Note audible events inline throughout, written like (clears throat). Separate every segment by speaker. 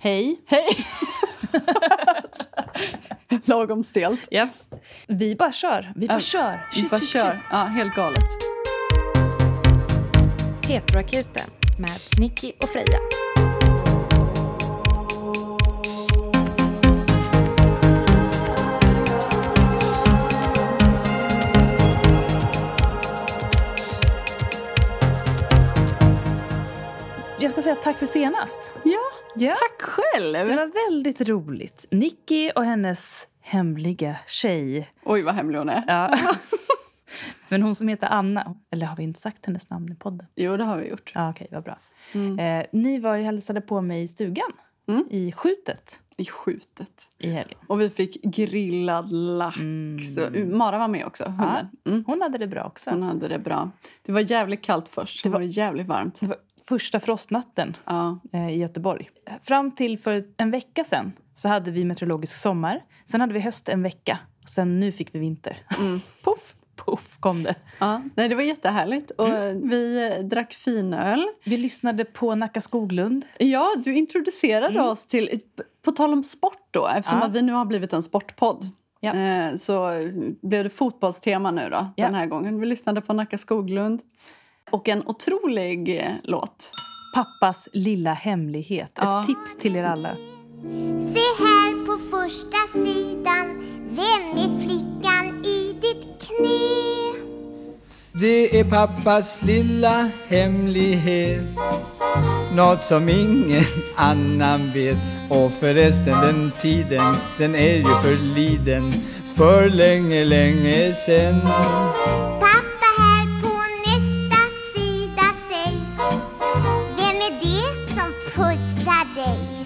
Speaker 1: Hej.
Speaker 2: Hej! (laughs) Lagom stelt.
Speaker 1: Ja. Vi bara kör. Vi bara
Speaker 2: Ja,
Speaker 1: kör.
Speaker 2: Vi
Speaker 1: Shit,
Speaker 2: bara
Speaker 1: shit,
Speaker 2: kör.
Speaker 1: shit.
Speaker 2: Ja, helt galet.
Speaker 3: Petroakuten med Nicky och Freja.
Speaker 1: Jag ska säga tack för senast.
Speaker 2: Ja,
Speaker 1: Ja.
Speaker 2: tack själv.
Speaker 1: Det var väldigt roligt. Nicky och hennes hemliga tjej.
Speaker 2: Oj, vad hemlig hon är.
Speaker 1: Ja. (laughs) Men hon som heter Anna. Eller har vi inte sagt hennes namn i podden?
Speaker 2: Jo, det har vi gjort.
Speaker 1: Ja, okej, vad bra. Eh, ni var ju hälsade på mig i stugan. I skjutet
Speaker 2: I skjutet.
Speaker 1: i helgen.
Speaker 2: Och vi fick grillad lax. Och Mara var med också, hunden. Mm.
Speaker 1: Hon hade det bra också.
Speaker 2: Hon hade det bra. Det var jävligt kallt först. Det var, det jävligt varmt.
Speaker 1: Det var första frostnatten
Speaker 2: Ja.
Speaker 1: eh, i Göteborg. Fram till för en vecka sen så hade vi meteorologisk sommar. Sen hade vi höst en vecka. Och sen nu fick vi vinter.
Speaker 2: Mm. (laughs) Puff!
Speaker 1: Poff kom det.
Speaker 2: Ja. Nej, det var jättehärligt. Och Vi eh, drack finöl.
Speaker 1: Vi lyssnade på Nacka Skoglund.
Speaker 2: Ja, du introducerade oss till... På tal om sport, då, eftersom
Speaker 1: Ja.
Speaker 2: att vi nu har blivit en sportpodd
Speaker 1: Ja.
Speaker 2: eh, så blev det fotbollstema nu då,
Speaker 1: Ja.
Speaker 2: den här gången. Vi lyssnade på Nacka Skoglund. Och en otrolig eh, låt.
Speaker 1: Pappas lilla hemlighet.
Speaker 2: Ja.
Speaker 1: Ett tips till er alla.
Speaker 4: Se här på första sidan Vem är flickan i ditt knä?
Speaker 5: Det är pappas lilla hemlighet Något som ingen annan vet Och förresten den tiden, den är ju förliden För länge, länge sen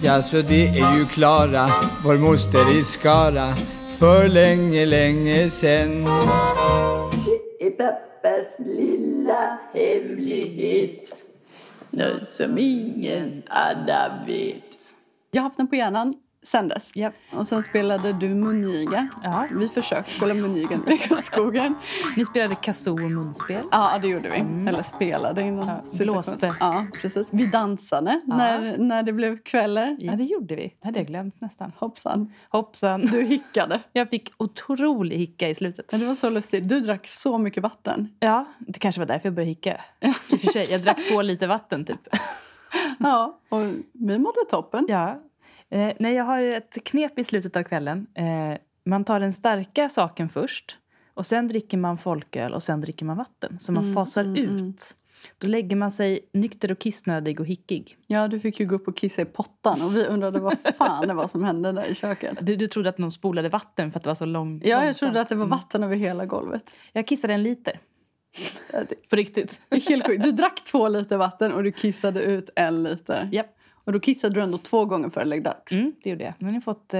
Speaker 5: Ja, så det är ju Klara, vår moster i Skara För länge, länge sen
Speaker 2: är pappas lilla hemlighet Något som ingen annan vet. Jag har haft den på hjärnan sen dess.
Speaker 1: Ja.
Speaker 2: Och sen spelade du mungiga.
Speaker 1: Ja.
Speaker 2: Vi försökte spela mungiga i skogen. (laughs)
Speaker 1: Ni spelade kazoo och munspel.
Speaker 2: Ja, det gjorde vi. Eller spelade innan.
Speaker 1: Mm. Ja, blåste.
Speaker 2: Ja, precis. Vi dansade när, när det blev kvällar.
Speaker 1: Ja, det gjorde vi. Det hade jag glömt nästan.
Speaker 2: Hoppsan.
Speaker 1: Hoppsan.
Speaker 2: Du hickade. (laughs)
Speaker 1: Jag fick otrolig hicka i slutet.
Speaker 2: Men det var så lustigt. Du drack så mycket vatten.
Speaker 1: Ja, det kanske var därför jag började hicka. I och för sig, jag drack två liter vatten typ. (laughs)
Speaker 2: Ja, och vi mådde toppen.
Speaker 1: Ja. Eh, nej, jag har ett knep i slutet av kvällen. Eh, man tar den starka saken först. Och Sen dricker man folköl och sen dricker man vatten. Så man fasar ut. Då lägger man sig nykter och kissnödig och hickig.
Speaker 2: Ja, du fick ju gå upp och kissa i pottan och vi undrade vad fan det var som hände där i köket.
Speaker 1: Du, du trodde att någon spolade vatten för att det var så lång,
Speaker 2: Ja, jag
Speaker 1: långsamt.
Speaker 2: trodde att det var vatten över hela golvet.
Speaker 1: Jag kissade en liter. På riktigt.
Speaker 2: Du drack två liter vatten och du kissade ut en liter.
Speaker 1: Japp.
Speaker 2: Och då kissade du ändå två gånger före läggdags.
Speaker 1: Mm, det gjorde jag. Nu har ni fått eh,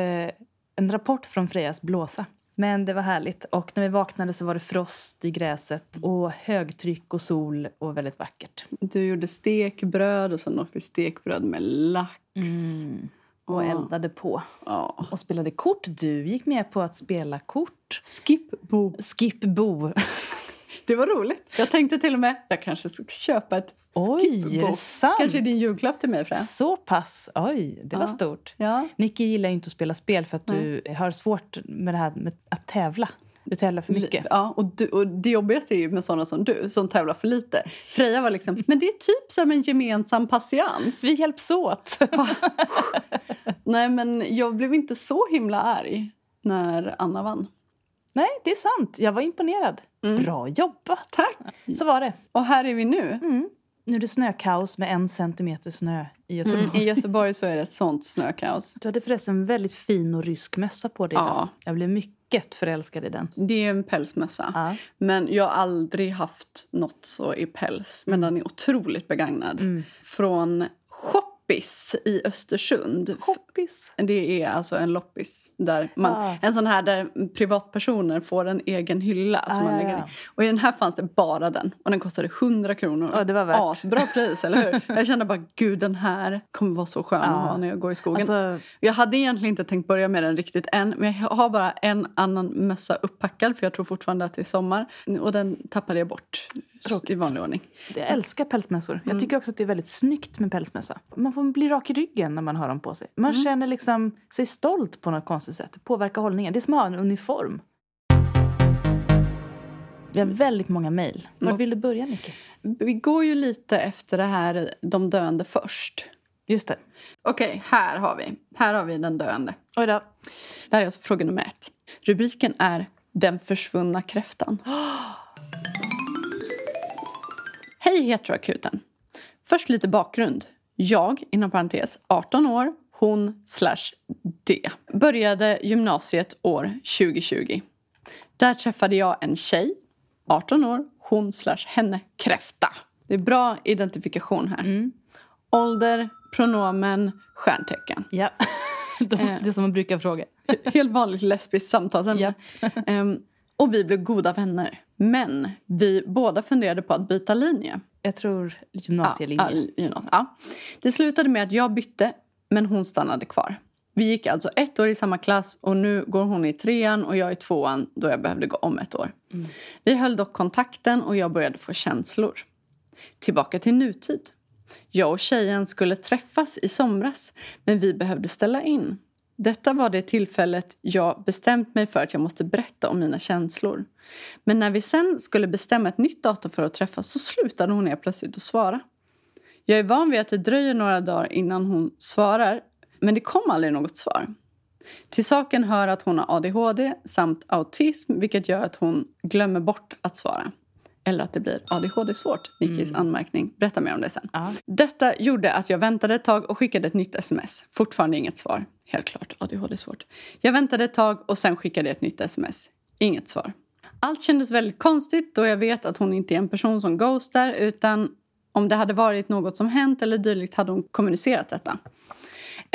Speaker 1: en rapport från Frejas blåsa. Men det var härligt. Och när vi vaknade så var det frost i gräset och högtryck och sol och väldigt vackert.
Speaker 2: Du gjorde stekbröd och sen åt vi stekbröd med lax.
Speaker 1: Och
Speaker 2: Ja.
Speaker 1: eldade på.
Speaker 2: Ja.
Speaker 1: Och spelade kort. Du gick med på att spela kort.
Speaker 2: Skipbo.
Speaker 1: Skip Bo.
Speaker 2: Det var roligt. Jag tänkte till och med jag kanske ska köpa ett skipbo. Kanske din julklapp till mig, Freja.
Speaker 1: Så pass. Oj, det var
Speaker 2: Ja.
Speaker 1: stort.
Speaker 2: Ja.
Speaker 1: Nicky gillar inte att spela spel för att du har svårt med det här med att tävla. Du tävlar för mycket.
Speaker 2: Ja, och, du, och det jobbigaste är ju med såna som du som tävlar för lite. Freja var liksom, men det är typ som en gemensam patiens.
Speaker 1: Vi hjälps åt. (laughs)
Speaker 2: Nej, men jag blev inte så himla arg när Anna vann.
Speaker 1: Nej, det är sant. Jag var imponerad. Bra jobbat.
Speaker 2: Tack!
Speaker 1: Så var det.
Speaker 2: Och här är vi nu.
Speaker 1: Nu är det snökaos med en centimeter snö i Göteborg.
Speaker 2: Mm, I Göteborg så är det ett sånt snökaos.
Speaker 1: Du hade förresten en väldigt fin och rysk mössa på dig
Speaker 2: Ja.
Speaker 1: Jag blev mycket förälskad i den.
Speaker 2: Det är en pälsmössa.
Speaker 1: Ja.
Speaker 2: Men jag har aldrig haft något så i päls. Men den är otroligt begagnad. Från Shoppis i Östersund.
Speaker 1: Hoppis.
Speaker 2: Det är alltså en loppis. Där man,
Speaker 1: Ah.
Speaker 2: En sån här där privatpersoner får en egen hylla. Som
Speaker 1: Ah,
Speaker 2: man
Speaker 1: ja,
Speaker 2: lägger
Speaker 1: ja.
Speaker 2: i. Och i den här fanns det bara den. Och den kostade 100 kronor.
Speaker 1: Ja, det var värt.
Speaker 2: Asbra pris, eller hur? (laughs) Jag kände bara, gud den här kommer vara så skön
Speaker 1: Ja.
Speaker 2: att ha när jag går i skogen.
Speaker 1: Alltså,
Speaker 2: Jag hade egentligen inte tänkt börja med den riktigt än. Men jag har bara en annan mössa upppackad för jag tror fortfarande att det är sommar. Och den tappade jag bort.
Speaker 1: Tråkigt.
Speaker 2: i vanlig ordning.
Speaker 1: Jag älskar pälsmössor.
Speaker 2: Mm.
Speaker 1: Jag tycker också att det är väldigt snyggt med pälsmössa. Man får bli rak i ryggen när man har dem på sig. Man
Speaker 2: Mm.
Speaker 1: känner liksom sig stolt på något konstigt sätt. Påverkar hållningen. Det är som att ha en uniform. Vi har väldigt många mejl. Var vill du börja, Nicky?
Speaker 2: Vi går ju lite efter det här, de döende först.
Speaker 1: Just det.
Speaker 2: Okej, här har vi. Här har vi den döende.
Speaker 1: Oj då.
Speaker 2: Det här är alltså fråga nummer ett. Rubriken är Den försvunna kräftan. (gasps) Hej Heteroakuten. Först lite bakgrund. Jag, inom parentes, 18 år, hon slash det. Började gymnasiet år 2020. Där träffade jag en tjej, 18 år, hon slash henne, kräfta. Det är bra identifikation här. Ålder, pronomen, stjärntecken.
Speaker 1: Ja. (laughs) De,
Speaker 2: Eh.
Speaker 1: det som man brukar fråga.
Speaker 2: Helt vanligt lesbiskt samtalsämne. Ehm, och vi blev goda vänner. Men vi båda funderade på att byta linje.
Speaker 1: Jag tror gymnasielinje.
Speaker 2: Ja, ja, gymnas- ja. Det slutade med att jag bytte, men hon stannade kvar. Vi gick alltså ett år i samma klass och nu går hon i trean och jag i tvåan då jag behövde gå om ett år. Vi höll dock kontakten och jag började få känslor. Tillbaka till nutid. Jag och tjejen skulle träffas i somras men vi behövde ställa in. Detta var det tillfället jag bestämt mig för att jag måste berätta om mina känslor. Men när vi sen skulle bestämma ett nytt datum för att träffas så slutade hon helt plötsligt att svara. Jag är van vid att det dröjer några dagar innan hon svarar men det kom aldrig något svar. Till saken hör att hon har ADHD samt autism vilket gör att hon glömmer bort att svara. Eller att det blir ADHD-svårt, Nickis anmärkning. Berätta mer om det sen.
Speaker 1: Ja.
Speaker 2: Detta gjorde att jag väntade ett tag och skickade ett nytt sms. Fortfarande inget svar. Helt klart, ADHD-svårt. Jag väntade ett tag och sen skickade ett nytt sms. Inget svar. Allt kändes väldigt konstigt då jag vet att hon inte är en person som ghostar utan om det hade varit något som hänt eller dylikt hade hon kommunicerat detta.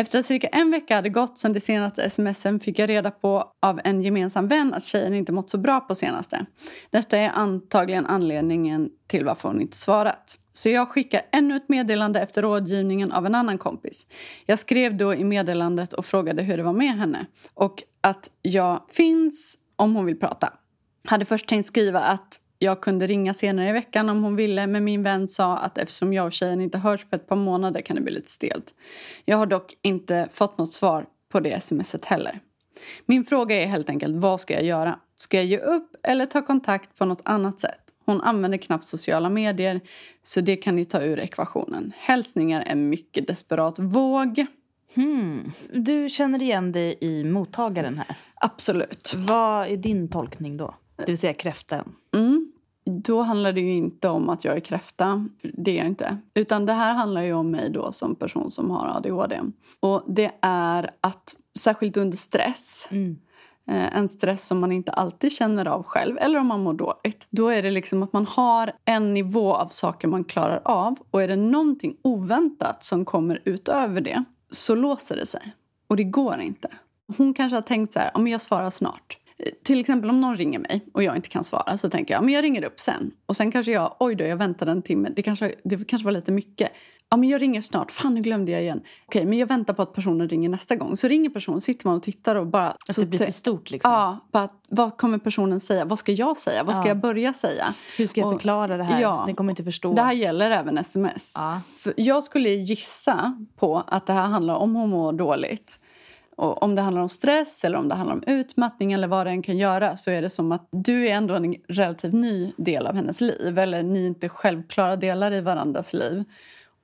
Speaker 2: Efter att cirka en vecka hade gått sedan det senaste smsen fick jag reda på av en gemensam vän att tjejen inte mått så bra på senaste. Detta är antagligen anledningen till varför hon inte svarat. Så jag skickar ännu ett meddelande efter rådgivningen av en annan kompis. Jag skrev då i meddelandet och frågade hur det var med henne och att jag finns om hon vill prata. Hade först tänkt skriva att jag kunde ringa senare i veckan om hon ville men min vän sa att eftersom jag och tjejen inte hörts på ett par månader kan det bli lite stelt. Jag har dock inte fått något svar på det smset heller. Min fråga är helt enkelt vad ska jag göra? Ska jag ge upp eller ta kontakt på något annat sätt? Hon använder knappt sociala medier så det kan ni ta ur ekvationen. Hälsningar en mycket desperat våg.
Speaker 1: Hmm. Du känner igen dig i mottagaren här.
Speaker 2: Absolut.
Speaker 1: Vad är din tolkning då? Det vill säga kräftan.
Speaker 2: Mm. Då handlar det ju inte om att jag är kräfta. Det är jag inte. Utan det här handlar ju om mig då som person som har ADHD. Och det är att, särskilt under stress,
Speaker 1: Mm.
Speaker 2: eh, en stress som man inte alltid känner av själv eller om man mår dåligt. Då är det liksom att man har en nivå av saker man klarar av och är det någonting oväntat som kommer utöver det så låser det sig. Och det går inte. Hon kanske har tänkt så här, om jag svarar snart. Till exempel om någon ringer mig och jag inte kan svara så tänker jag, men jag ringer upp sen. Och sen kanske jag, oj då, jag väntade en timme. Det kanske, det kanske var lite mycket. Ja, men jag ringer snart. Fan, nu glömde jag igen. Okej, men jag väntar på att personen ringer nästa gång. Så ringer personen, sitter man och tittar och bara...
Speaker 1: Att
Speaker 2: så
Speaker 1: det blir för stort liksom.
Speaker 2: Ja, bara, vad kommer personen säga? Vad ska jag säga? Vad ska
Speaker 1: Ja.
Speaker 2: jag börja säga?
Speaker 1: Hur ska jag
Speaker 2: Och-
Speaker 1: förklara det här?
Speaker 2: Ja.
Speaker 1: Den kommer inte förstå.
Speaker 2: Det här gäller även sms.
Speaker 1: Ja.
Speaker 2: För jag skulle gissa på att det här handlar om hon mår dåligt. Och om det handlar om stress eller om det handlar om utmattning eller vad det än kan göra så är det som att du är ändå en relativt ny del av hennes liv. Eller ni är inte självklara delar i varandras liv.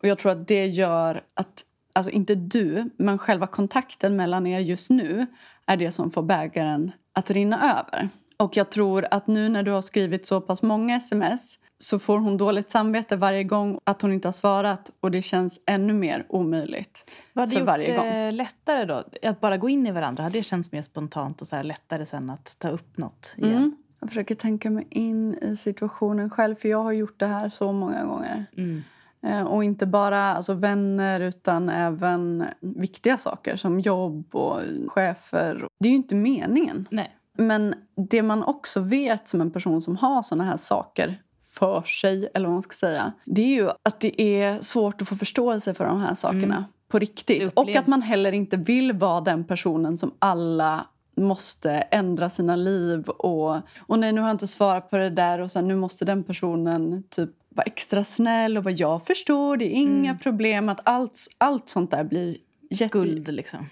Speaker 2: Och jag tror att det gör att, alltså inte du, men själva kontakten mellan er just nu är det som får bägaren att rinna över. Och jag tror att nu när du har skrivit så pass många sms så får hon dåligt samvete varje gång att hon inte har svarat och det känns ännu mer omöjligt
Speaker 1: Vad hade
Speaker 2: för varje gång.
Speaker 1: det lättare då? Att bara gå in i varandra? Hade det känts mer spontant och så lättare sen att ta upp något igen?
Speaker 2: Mm. Jag försöker tänka mig in i situationen själv för jag har gjort det här så många gånger.
Speaker 1: Mm.
Speaker 2: Eh, Och inte bara alltså, vänner utan även viktiga saker som jobb och chefer. Det är ju inte meningen.
Speaker 1: Nej.
Speaker 2: Men det man också vet som en person som har såna här saker för sig, eller vad man ska säga, det är ju att det är svårt att få förståelse för de här sakerna på
Speaker 1: Mm. Det
Speaker 2: riktigt. Och att man heller inte vill vara den personen som alla måste ändra sina liv och, och nej, nu har jag inte svarat på det där och sen nu måste den personen typ vara extra snäll och vad jag förstår, det är inga problem. Att allt, allt sånt där blir jätte...
Speaker 1: Skuld, liksom.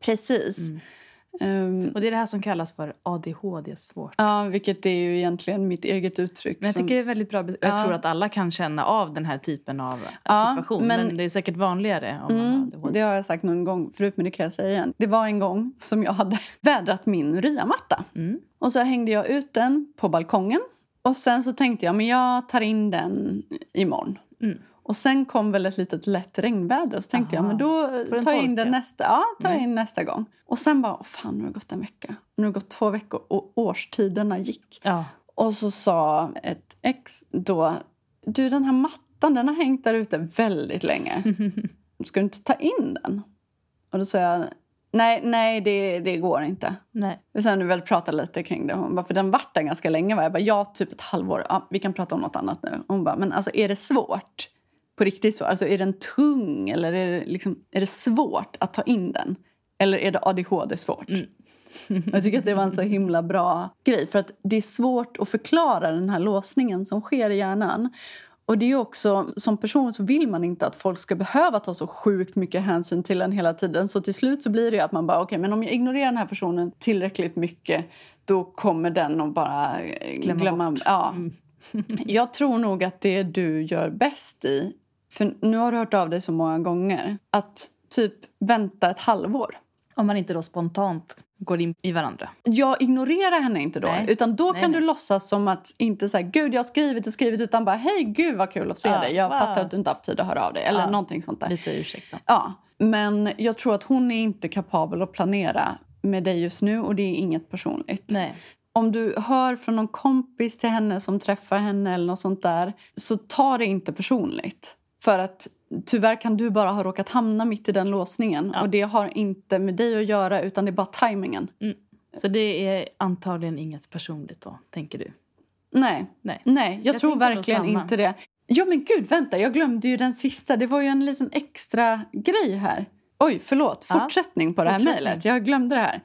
Speaker 2: Precis. Ehm,
Speaker 1: Och det är det här som kallas för ADHD svårt.
Speaker 2: ja, vilket är ju egentligen mitt eget uttryck.
Speaker 1: Men jag
Speaker 2: som-
Speaker 1: tycker det är väldigt bra. Jag
Speaker 2: Ja.
Speaker 1: tror att alla kan känna av den här typen av
Speaker 2: Ja,
Speaker 1: situation. Men,
Speaker 2: men-
Speaker 1: det är säkert vanligare om man har
Speaker 2: Mm,
Speaker 1: ADHD.
Speaker 2: det har jag sagt någon gång förut, men det kan jag säga igen. Det var en gång som jag hade (laughs) vädrat min ryamatta.
Speaker 1: Mm.
Speaker 2: Och så hängde jag ut den på balkongen. Och sen så tänkte jag, men jag tar in den imorgon.
Speaker 1: Mm.
Speaker 2: Och sen kom väl ett litet lätt regnväder och så tänkte
Speaker 1: Aha.
Speaker 2: jag, men då tar jag in den nästa, ja, tar
Speaker 1: Nej.
Speaker 2: in nästa gång. Och sen bara, åh fan nu har det gått en vecka. Nu har det gått två veckor och årstiderna gick.
Speaker 1: Ja.
Speaker 2: Och så sa ett ex då, du den här mattan den har hängt där ute väldigt länge. (laughs) Ska du inte ta in den? Och då sa jag, nej, nej det, det går inte.
Speaker 1: Nej.
Speaker 2: Och sen vi väl pratat lite kring det. Hon bara, för den vart där ganska länge. Va? Jag bara, ja, typ ett halvår. Ja, vi kan prata om något annat nu. Hon bara, men alltså är det svårt? På riktigt svårt? Alltså är den tung eller är det, liksom, är det svårt att ta in den? Eller är det ADHD svårt? Och (laughs) Jag tycker att det var en så himla bra grej. För att det är svårt att förklara den här låsningen som sker i hjärnan. Och det är också, som person så vill man inte att folk ska behöva ta så sjukt mycket hänsyn till en hela tiden. Så till slut så blir det att man bara, okej men om jag ignorerar den här personen tillräckligt mycket då kommer den att bara eh,
Speaker 1: Glömma
Speaker 2: glömma.
Speaker 1: bort.
Speaker 2: Ja. (laughs) jag tror nog att det du gör bäst i, för nu har du hört av dig så många gånger, att typ vänta ett halvår.
Speaker 1: Om man inte då spontant går in i varandra.
Speaker 2: Jag ignorerar henne inte då.
Speaker 1: Nej.
Speaker 2: Utan då
Speaker 1: Nej,
Speaker 2: kan
Speaker 1: nej.
Speaker 2: du låtsas som att inte så här, gud jag har skrivit och skrivit utan bara hej gud vad kul att se
Speaker 1: Ja,
Speaker 2: dig. Jag
Speaker 1: wow.
Speaker 2: fattar att du inte haft tid att höra av dig. Eller
Speaker 1: Ja.
Speaker 2: någonting sånt där.
Speaker 1: Lite ursäkta.
Speaker 2: Ja, men jag tror att hon är inte kapabel att planera med dig just nu och det är inget personligt.
Speaker 1: Nej.
Speaker 2: Om du hör från någon kompis till henne som träffar henne eller något sånt där så ta det inte personligt. För att tyvärr kan du bara ha råkat hamna mitt i den låsningen
Speaker 1: Ja.
Speaker 2: och det har inte med dig att göra utan det är bara tajmingen.
Speaker 1: Så det är antagligen inget personligt då, tänker du?
Speaker 2: Nej,
Speaker 1: Nej.
Speaker 2: Nej, jag,
Speaker 1: Jag
Speaker 2: tror verkligen inte det. Ja, men gud, vänta, jag glömde ju den sista. Det var ju en liten extra grej här. Oj, förlåt.
Speaker 1: Ja,
Speaker 2: Fortsättning på det här mejlet. Jag glömde det här.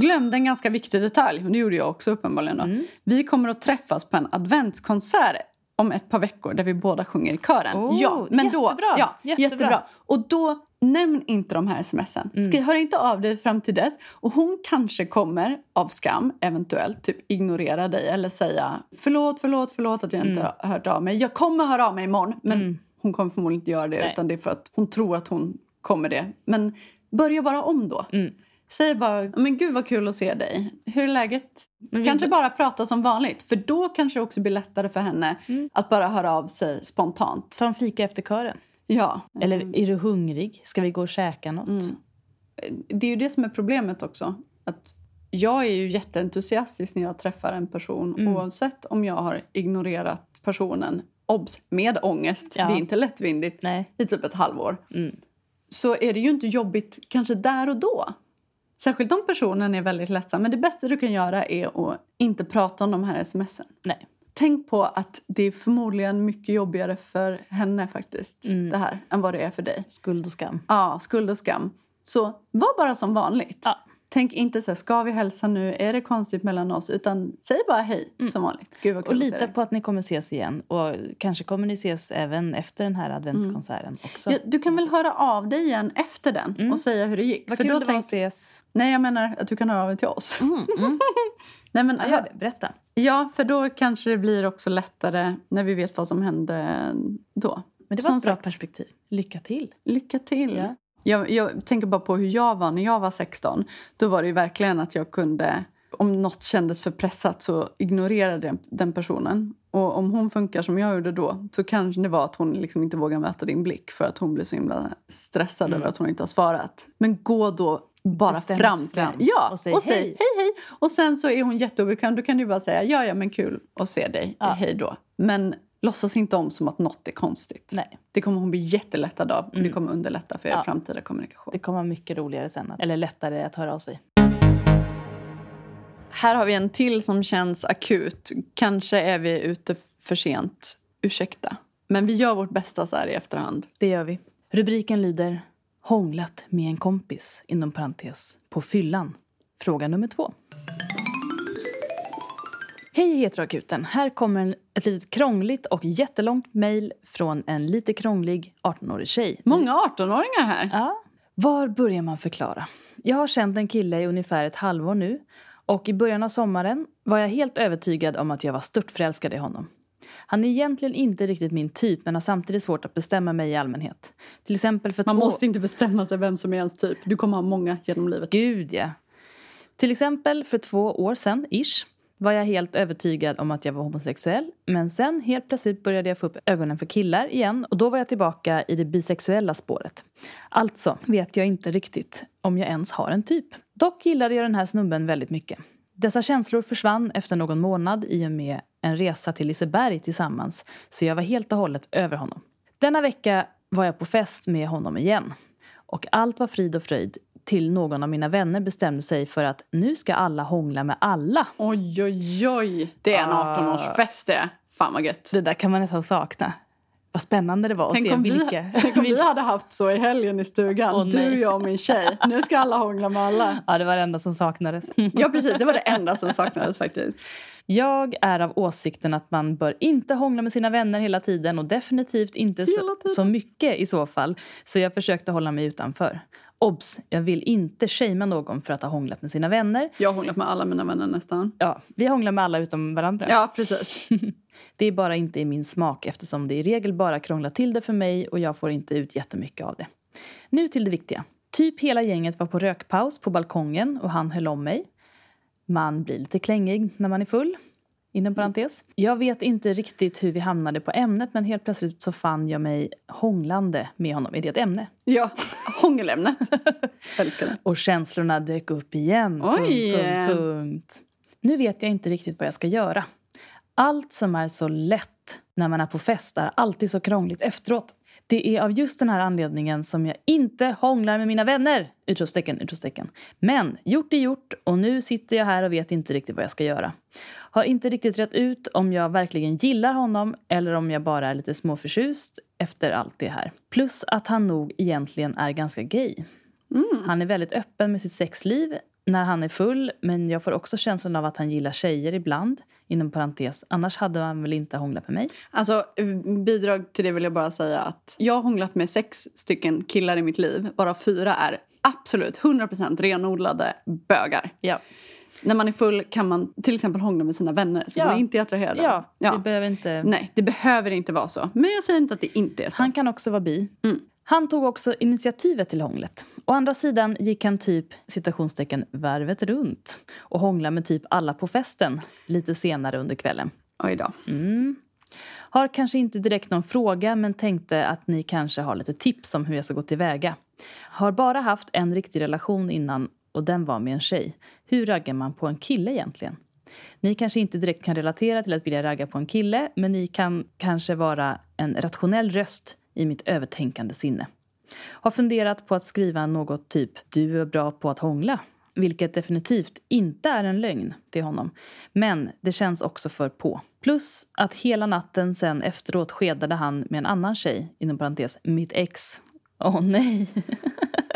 Speaker 2: Glömde en ganska viktig detalj. Det gjorde jag också uppenbarligen.
Speaker 1: Mm.
Speaker 2: Vi kommer att träffas på en adventskonsert om ett par veckor där vi båda sjunger i kören.
Speaker 1: Oh,
Speaker 2: ja, men då,
Speaker 1: jättebra,
Speaker 2: ja,
Speaker 1: jättebra.
Speaker 2: jättebra. Och då, nämn inte de här smsen.
Speaker 1: Mm.
Speaker 2: Skriv, hör inte av dig fram till dess. Och hon kanske kommer av skam, eventuellt, typ ignorera dig eller säga förlåt, förlåt, förlåt att jag inte
Speaker 1: Mm.
Speaker 2: har hört av mig. Jag kommer höra av mig imorgon, men hon kommer förmodligen inte göra det
Speaker 1: Nej.
Speaker 2: utan det är för att hon tror att hon kommer det. Men börja bara om då.
Speaker 1: Mm.
Speaker 2: Säg bara, men gud vad kul att se dig. Hur är läget?
Speaker 1: Vi-
Speaker 2: Kanske bara prata som vanligt. För då kanske det också blir lättare för henne
Speaker 1: Mm.
Speaker 2: att bara höra av sig spontant.
Speaker 1: Ta en fika efter kören.
Speaker 2: Ja.
Speaker 1: Eller är du hungrig? Ska vi gå och käka något?
Speaker 2: Mm. Det är ju det som är problemet också. Att jag är ju jätteentusiastisk när jag träffar en person
Speaker 1: Mm.
Speaker 2: oavsett om jag har ignorerat personen obs, med ångest,
Speaker 1: Ja.
Speaker 2: det är inte lättvindigt,
Speaker 1: Nej.
Speaker 2: i typ ett halvår.
Speaker 1: Mm.
Speaker 2: Så är det ju inte jobbigt kanske där och då. Särskilt om personen är väldigt lättsam. Men det bästa du kan göra är att inte prata om de här smsen.
Speaker 1: Nej.
Speaker 2: Tänk på att det är förmodligen mycket jobbigare för henne faktiskt,
Speaker 1: Mm.
Speaker 2: det här, än vad det är för dig.
Speaker 1: Skuld och skam.
Speaker 2: Ja, skuld och skam. Så var bara som vanligt.
Speaker 1: Ja.
Speaker 2: Tänk inte så här, ska vi hälsa nu? Är det konstigt mellan oss? Utan säg bara hej som vanligt. Gud vad
Speaker 1: Mm. Och
Speaker 2: kul se
Speaker 1: lita på att ni kommer ses igen. Och kanske kommer ni ses även efter den här adventskonserten också.
Speaker 2: Ja, du kan väl höra av dig igen efter den och säga hur det gick?
Speaker 1: Mm. Vad
Speaker 2: För
Speaker 1: kul
Speaker 2: då
Speaker 1: det var
Speaker 2: tänk...
Speaker 1: att ses.
Speaker 2: Nej, jag menar att du kan höra av dig till oss. (laughs) Nej, men,
Speaker 1: Ja, gör det. Berätta.
Speaker 2: Ja, för då kanske det blir också lättare när vi vet vad som hände då.
Speaker 1: Men det var
Speaker 2: Som
Speaker 1: ett bra
Speaker 2: sagt,
Speaker 1: perspektiv. Lycka till.
Speaker 2: Lycka till.
Speaker 1: Ja.
Speaker 2: Jag, jag tänker bara på hur jag var när jag var 16. Då var det verkligen att jag kunde... Om något kändes för pressat så ignorerade jag den personen. Och om hon funkar som jag gjorde då så kanske det var att hon liksom inte vågar möta din blick för att hon blir så himla stressad över att hon inte har svarat. Men gå då bara
Speaker 1: Bestämt
Speaker 2: fram till henne. Ja,
Speaker 1: och säg
Speaker 2: och säg
Speaker 1: hej.
Speaker 2: hej hej. Och sen så är hon jätteobekväm. Då kan du bara säga ja ja men kul att se dig.
Speaker 1: Ja.
Speaker 2: Hej då. Men låtsas inte om som att något är konstigt.
Speaker 1: Nej.
Speaker 2: Det kommer hon bli jättelättad av och det kommer underlätta för er
Speaker 1: Ja.
Speaker 2: framtida kommunikation.
Speaker 1: Det kommer vara mycket roligare sen. Eller lättare att höra av sig.
Speaker 2: Här har vi en till som känns akut. Kanske är vi ute för sent. Ursäkta. Men vi gör vårt bästa så här i efterhand.
Speaker 1: Det gör vi. Rubriken lyder Hånglat med en kompis, inom parentes, på fyllan. Fråga nummer två. Hej heteroakuten! Här kommer ett litet krångligt och jättelångt mejl från en lite krånglig 18-årig tjej.
Speaker 2: Många 18-åringar här.
Speaker 1: Ja. Var börjar man förklara? Jag har känt en kille i ungefär ett halvår nu och i början av sommaren var jag helt övertygad om att jag var störtförälskad i honom. Han är egentligen inte riktigt min typ men har samtidigt svårt att bestämma mig i allmänhet. Till exempel för
Speaker 2: Man
Speaker 1: två...
Speaker 2: måste inte bestämma sig vem som är ens typ. Du kommer ha många genom livet.
Speaker 1: Gud, ja. Till exempel för två år sedan, ish, var jag helt övertygad om att jag var homosexuell. Men sen helt plötsligt började jag få upp ögonen för killar igen och då var jag tillbaka i det bisexuella spåret. Alltså vet jag inte riktigt om jag ens har en typ. Dock gillade jag den här snubben väldigt mycket. Dessa känslor försvann efter någon månad i och med en resa till Liseberg tillsammans så jag var helt och hållet över honom. Denna vecka var jag på fest med honom igen. Och allt var frid och fröjd till någon av mina vänner bestämde sig för att nu ska alla hångla med alla.
Speaker 2: Oj, oj, oj. Det är en
Speaker 1: Ah.
Speaker 2: 18-årsfest det. Fan vad gött.
Speaker 1: Det där kan man nästan sakna. Vad spännande det var att
Speaker 2: Tänk
Speaker 1: se
Speaker 2: om,
Speaker 1: vilka...
Speaker 2: vi, (laughs) tänk om vi hade haft så i helgen i stugan.
Speaker 1: Nej.
Speaker 2: du, jag och min tjej. Nu ska alla hångla med alla. (laughs)
Speaker 1: Ja, det var det enda som saknades.
Speaker 2: Ja, precis. Det var det enda som saknades faktiskt.
Speaker 1: Jag är av åsikten att man bör inte hångla med sina vänner hela tiden och definitivt inte så, så mycket i så fall. Så jag försökte hålla mig utanför. Obs! Jag vill inte shamea någon för att ha hånglat med sina vänner.
Speaker 2: Jag har hånglat med alla mina vänner nästan.
Speaker 1: Ja, vi hånglar med alla utom varandra.
Speaker 2: Ja, precis. (laughs)
Speaker 1: Det är bara inte i min smak eftersom det i regel bara krånglar till det för mig och jag får inte ut jättemycket av det. Nu till det viktiga. Typ hela gänget var på rökpaus på balkongen och han höll om mig. Man blir lite klängig när man är full. Inom parentes. Jag vet inte riktigt hur vi hamnade på ämnet men helt plötsligt så fann jag mig hånglande med honom. Är det ett ämne?
Speaker 2: Ja, hångelämnet. Älskar det.
Speaker 1: Och känslorna dök upp igen.
Speaker 2: Oj.
Speaker 1: Punkt, punkt, punkt. Nu vet jag inte riktigt vad jag ska göra. Allt som är så lätt när man är på fest är alltid så krångligt efteråt. Det är av just den här anledningen som jag inte hånglar med mina vänner! Utropstecken, utropstecken. Men gjort är gjort och nu sitter jag här och vet inte riktigt vad jag ska göra. Har inte riktigt rätt ut om jag verkligen gillar honom eller om jag bara är lite småförtjust efter allt det här. Plus att han nog egentligen är ganska gay. Han är väldigt öppen med sitt sexliv när han är full men jag får också känslan av att han gillar tjejer ibland. Inom parentes, annars hade han väl inte hånglat med mig.
Speaker 2: Alltså, bidrag till det vill jag bara säga att jag har hånglat med sex stycken killar i mitt liv, varav fyra är absolut 100% renodlade bögar.
Speaker 1: Ja,
Speaker 2: När man är full kan man till exempel hångla med sina vänner så
Speaker 1: Ja.
Speaker 2: man inte är attraherad.
Speaker 1: ja,
Speaker 2: ja.
Speaker 1: det behöver inte...
Speaker 2: Nej, det behöver inte vara så. Men jag säger inte att det inte är så.
Speaker 1: Han kan också vara bi.
Speaker 2: Mm.
Speaker 1: Han tog också initiativet till hånglet. Å andra sidan gick han typ citationstecken varvet runt och hånglade med typ alla på festen lite senare under kvällen.
Speaker 2: Oj då.
Speaker 1: Har kanske inte direkt någon fråga men tänkte att ni kanske har lite tips om hur jag ska gå tillväga. Har bara haft en riktig relation innan och den var med en tjej. Hur raggar man på en kille egentligen? Ni kanske inte direkt kan relatera till att vilja ragga på en kille men ni kan kanske vara en rationell röst i mitt övertänkande sinne. Har funderat på att skriva något typ “du är bra på att hångla” vilket definitivt inte är en lögn till honom. Men det känns också för på. Plus att hela natten sen efteråt skedade han med en annan tjej, inom parentes, mitt ex. Åh nej! (laughs)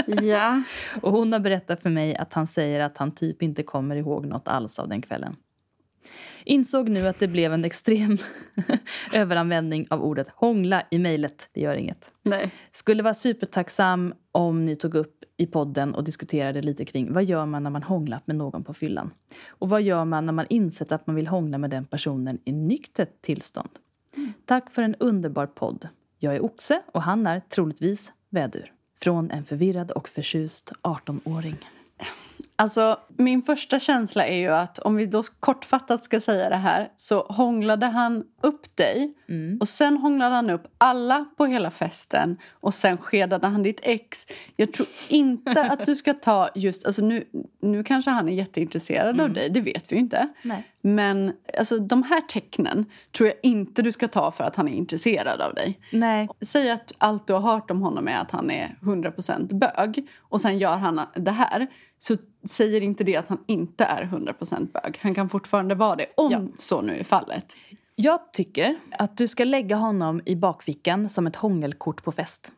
Speaker 2: Ja.
Speaker 1: Och hon har berättat för mig att han säger att han typ inte kommer ihåg något alls av den kvällen. Insåg nu att det blev en extrem (laughs) överanvändning av ordet hångla i mejlet. Det gör inget.
Speaker 2: Nej.
Speaker 1: Skulle vara supertacksam om ni tog upp i podden och diskuterade lite kring vad gör man när man hånglat med någon på fyllan? Och vad gör man när man insett att man vill hångla med den personen i nyktert tillstånd? Tack för en underbar podd. Jag är oxe och han är troligtvis vädur. Från en förvirrad och förtjust 18-åring.
Speaker 2: Alltså, min första känsla är ju att om vi då kortfattat ska säga det här så hånglade han upp dig och sen hånglade han upp alla på hela festen och sen skedade han ditt ex. Jag tror inte (laughs) att du ska ta just... Alltså nu, nu kanske han är jätteintresserad av dig, det vet vi ju inte.
Speaker 1: Nej.
Speaker 2: Men alltså, de här tecknen tror jag inte du ska ta för att han är intresserad av dig.
Speaker 1: Nej.
Speaker 2: Säg att allt du har hört om honom är att han är 100% bög och sen gör han det här så säger inte det att han inte är 100% bög. Han kan fortfarande vara det om
Speaker 1: Ja.
Speaker 2: så nu är fallet.
Speaker 1: Jag tycker att du ska lägga honom i bakfickan som ett hångelkort på fest.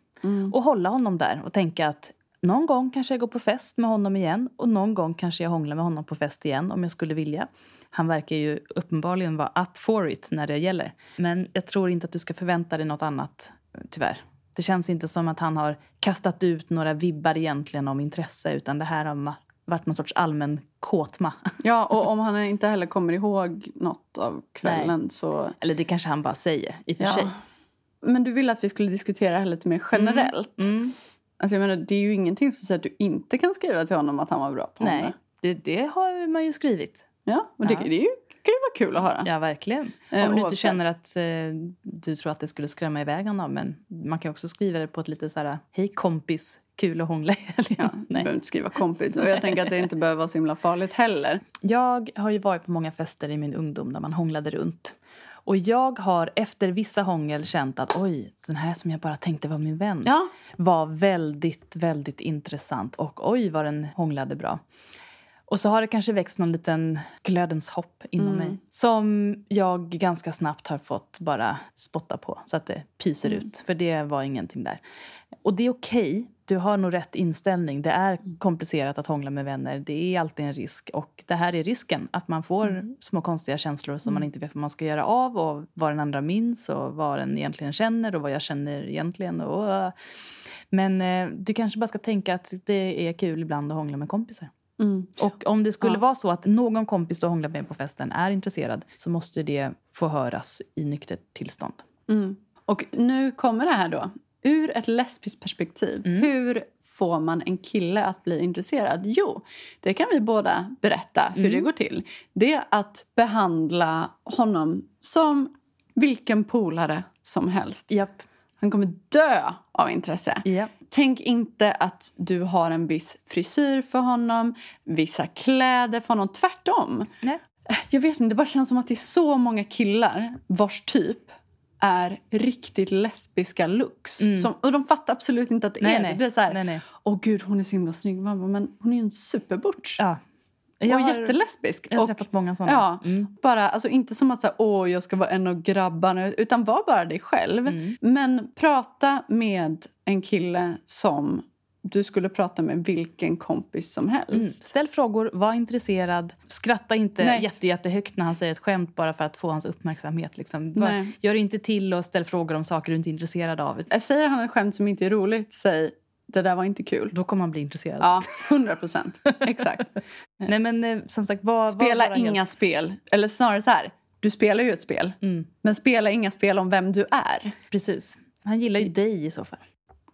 Speaker 1: Och hålla honom där och tänka att Någon gång kanske jag går på fest med honom igen och någon gång kanske jag hånglar med honom på fest igen om jag skulle vilja. Han verkar ju uppenbarligen vara up for it när det gäller. Men jag tror inte att du ska förvänta dig något annat, tyvärr. Det känns inte som att han har kastat ut några vibbar egentligen om intresse utan det här har varit någon sorts allmän kåtma. (laughs)
Speaker 2: Ja, och om han inte heller kommer ihåg något av kvällen så...
Speaker 1: Eller det kanske han bara säger i och för sig.
Speaker 2: Ja. Men du ville att vi skulle diskutera det här lite mer generellt.
Speaker 1: Mm.
Speaker 2: Alltså jag menar, det är ju ingenting som säger att du inte kan skriva till honom att han var bra på
Speaker 1: Nej,
Speaker 2: det.
Speaker 1: det, det har man ju skrivit.
Speaker 2: Ja, och det,
Speaker 1: Ja.
Speaker 2: det är ju, kan ju vara kul att höra.
Speaker 1: Ja, verkligen.
Speaker 2: Eh,
Speaker 1: Om du inte känner att eh, du tror att det skulle skrämma iväg honom. Men man kan också skriva det på ett lite så här, hej kompis, kul att hångla i helgen."
Speaker 2: Ja, du behöver inte skriva kompis. Och jag tänker att det inte behöver vara så himla farligt heller.
Speaker 1: Jag har ju varit på många fester i min ungdom där man hånglade runt. Och jag har efter vissa hångel känt att oj, den här som jag bara tänkte var min vän
Speaker 2: Ja,
Speaker 1: var väldigt, väldigt intressant. Och oj, vad den hånglade bra. Och så har det kanske växt någon liten glödens hopp inom mig som jag ganska snabbt har fått bara spotta på så att det pyser ut. För det var ingenting där. Och det är okej. Du har nog rätt inställning. Det är komplicerat att hångla med vänner. Det är alltid en risk. Och det här är risken. Att man får små konstiga känslor som man inte vet vad man ska göra av. Och vad den andra minns och vad den egentligen känner och vad jag känner egentligen. Och, men eh, du kanske bara ska tänka att det är kul ibland att hångla med kompisar.
Speaker 2: Mm.
Speaker 1: Och om det skulle
Speaker 2: Ja.
Speaker 1: vara så att någon kompis du hånglar med på festen är intresserad så måste det få höras i nyktert tillstånd.
Speaker 2: Mm. Och nu kommer det här då. Ur ett lesbiskt perspektiv.
Speaker 1: Mm.
Speaker 2: Hur får man en kille att bli intresserad? Jo, det kan vi båda berätta hur
Speaker 1: Mm.
Speaker 2: det går till. Det är att behandla honom som vilken polare som helst.
Speaker 1: Japp.
Speaker 2: Han kommer dö av intresse.
Speaker 1: Ja.
Speaker 2: Tänk inte att du har en viss frisyr för honom, vissa kläder för honom. Tvärtom.
Speaker 1: Nej.
Speaker 2: Jag vet inte, det bara känns som att det är så många killar vars typ är riktigt lesbiska looks. Som, och de fattar absolut inte att det
Speaker 1: Mm. Nej,
Speaker 2: är
Speaker 1: nej.
Speaker 2: det. Det är så här,
Speaker 1: Nej, nej.
Speaker 2: åh gud hon är så himla snygg. Man bara, men hon är ju en superbutch.
Speaker 1: Ja.
Speaker 2: Och
Speaker 1: har-
Speaker 2: jättelesbisk.
Speaker 1: Jag har
Speaker 2: och,
Speaker 1: träffat många såna.
Speaker 2: Ja,
Speaker 1: Mm.
Speaker 2: bara, alltså inte som att säga, åh jag ska vara en av grabbarna. Utan var bara dig själv.
Speaker 1: Mm.
Speaker 2: Men prata med en kille som du skulle prata med vilken kompis som helst.
Speaker 1: Mm. Ställ frågor, var intresserad. Skratta inte
Speaker 2: Nej.
Speaker 1: jätte, jättehögt när han säger ett skämt bara för att få hans uppmärksamhet. Liksom. Bara, gör inte till och ställ frågor om saker du inte är intresserad av.
Speaker 2: Säger han ett skämt som inte är roligt, säg det där var inte kul.
Speaker 1: Då kommer man bli intresserad.
Speaker 2: Ja, 100 procent. Exakt. (laughs)
Speaker 1: Nej, men eh, som sagt, var, var
Speaker 2: Spela
Speaker 1: bara
Speaker 2: inga
Speaker 1: helt-
Speaker 2: spel. Eller snarare så här, du spelar ju ett spel.
Speaker 1: Mm.
Speaker 2: Men spela inga spel om vem du är.
Speaker 1: Precis. Han gillar ju dig i så fall.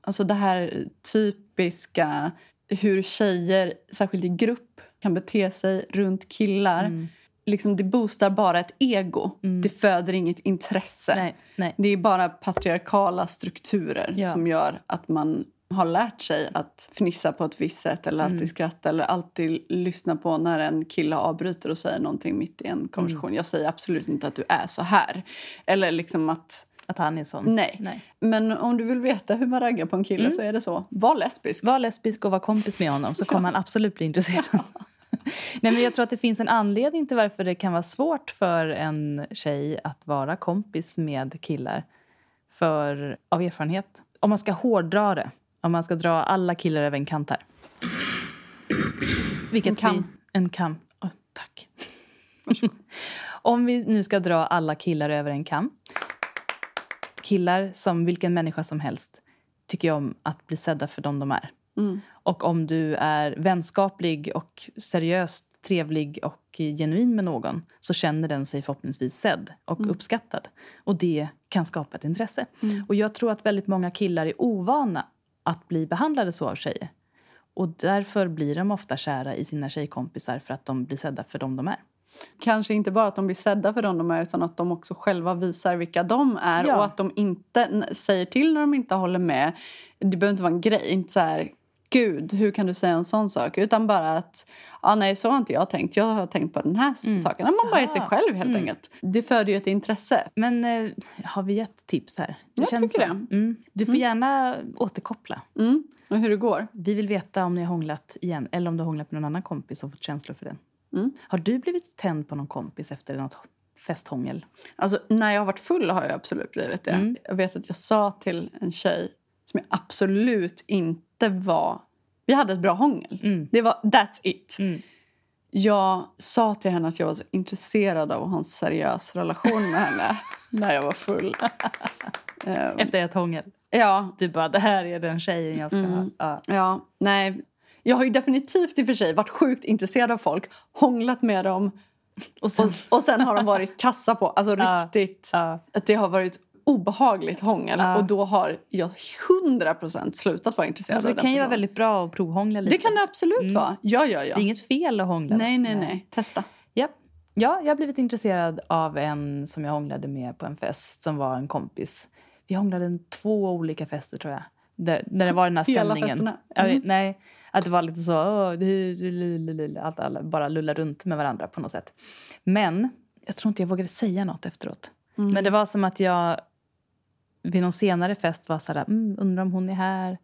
Speaker 2: Alltså det här typiska hur tjejer, särskilt i grupp, kan bete sig runt killar.
Speaker 1: Mm.
Speaker 2: Liksom, det boostar bara ett ego. Det föder inget intresse.
Speaker 1: Nej, nej.
Speaker 2: Det är bara patriarkala strukturer
Speaker 1: Ja.
Speaker 2: som gör att man har lärt sig att fnissa på ett visst sätt eller
Speaker 1: Mm.
Speaker 2: alltid skratta eller alltid lyssna på när en kille avbryter och säger någonting mitt i en konversation.
Speaker 1: Mm.
Speaker 2: Jag säger absolut inte att du är så här. Eller liksom att...
Speaker 1: Att han är sån.
Speaker 2: Nej.
Speaker 1: nej.
Speaker 2: Men om du vill veta hur man raggar på en kille så är det så. Var lesbisk.
Speaker 1: Var lesbisk och var kompis med honom så (laughs) kommer han absolut bli intresserad. (laughs) Nej, men jag tror att det finns en anledning till varför det kan vara svårt för en tjej att vara kompis med killar. För av erfarenhet. Om man ska hårdra det. Om man ska dra alla killar över en kant här. Vilket
Speaker 2: En kam.
Speaker 1: Vi, en kam. Åh, tack. (laughs) Om vi nu ska dra alla killar över en kam. Killar som vilken människa som helst tycker jag om att bli sedda för dem de är.
Speaker 2: Mm.
Speaker 1: Och om du är vänskaplig och seriöst trevlig och genuin med någon så känner den sig förhoppningsvis sedd och uppskattad. Och det kan skapa ett intresse. Och jag tror att väldigt många killar är ovana att bli behandlade så av tjejer. Och därför blir de ofta kära i sina tjejkompisar för att de blir sedda för dem de är.
Speaker 2: Kanske inte bara att de blir sedda för dem de är utan att de också själva visar vilka de är
Speaker 1: Ja.
Speaker 2: och att de inte säger till när de inte håller med. Det behöver inte vara en grej. Inte så här, gud, hur kan du säga en sån sak? Utan bara att, ah, nej så har inte jag tänkt. Jag har tänkt på den här s- saken. Man bara är sig
Speaker 1: Mm.
Speaker 2: Själv helt enkelt. Det föder ju ett intresse.
Speaker 1: Men eh, har vi gett tips här? Det
Speaker 2: Jag
Speaker 1: känns
Speaker 2: tycker
Speaker 1: så. Mm. Du får gärna återkoppla.
Speaker 2: Mm. Och hur det går.
Speaker 1: Vi vill veta om ni har hånglat igen eller om du har hånglat med någon annan kompis och fått känslor för den.
Speaker 2: Mm.
Speaker 1: Har du blivit tänd på någon kompis efter något festhångel?
Speaker 2: Alltså, när jag har varit full har jag absolut blivit det.
Speaker 1: Mm.
Speaker 2: Jag vet att jag sa till en tjej som jag absolut inte var... Vi hade ett bra hångel.
Speaker 1: Mm.
Speaker 2: Det var that's it.
Speaker 1: Mm.
Speaker 2: Jag sa till henne att jag var så intresserad av att ha en seriös relation med henne (laughs) när jag var full. Ehm, (laughs)
Speaker 1: Efter ett hångel.
Speaker 2: ja,
Speaker 1: Du bara, det här är den tjejen jag ska
Speaker 2: Mm.
Speaker 1: ha. Ja.
Speaker 2: ja, nej. Jag har ju definitivt i och för sig varit sjukt intresserad av folk, hånglat med dem
Speaker 1: Och sen,
Speaker 2: och, och sen har de varit kassa på. Alltså (laughs) riktigt. Att det har varit obehagligt hångel
Speaker 1: Ja.
Speaker 2: och då har jag 100% slutat vara intresserad
Speaker 1: Alltså,
Speaker 2: av
Speaker 1: det
Speaker 2: den
Speaker 1: kan ju vara väldigt bra att provhångla lite.
Speaker 2: Det kan det absolut
Speaker 1: Mm.
Speaker 2: vara. Ja, ja, ja.
Speaker 1: Det är inget fel att hångla.
Speaker 2: Nej, nej, nej. Testa.
Speaker 1: Ja. ja, jag har blivit intresserad av en som jag hånglade med på en fest som var en kompis. Vi hånglade två olika fester tror jag. Där, där det var den här
Speaker 2: Hela
Speaker 1: stämningen.
Speaker 2: festerna?
Speaker 1: Ja,
Speaker 2: Mm.
Speaker 1: nej, att det var lite så, du- att alla bara lullar runt med varandra på något sätt. Men jag tror inte jag vågade säga något efteråt.
Speaker 2: Mm.
Speaker 1: Men det var som att jag vid någon senare fest var så här, mm, undrar om hon är här.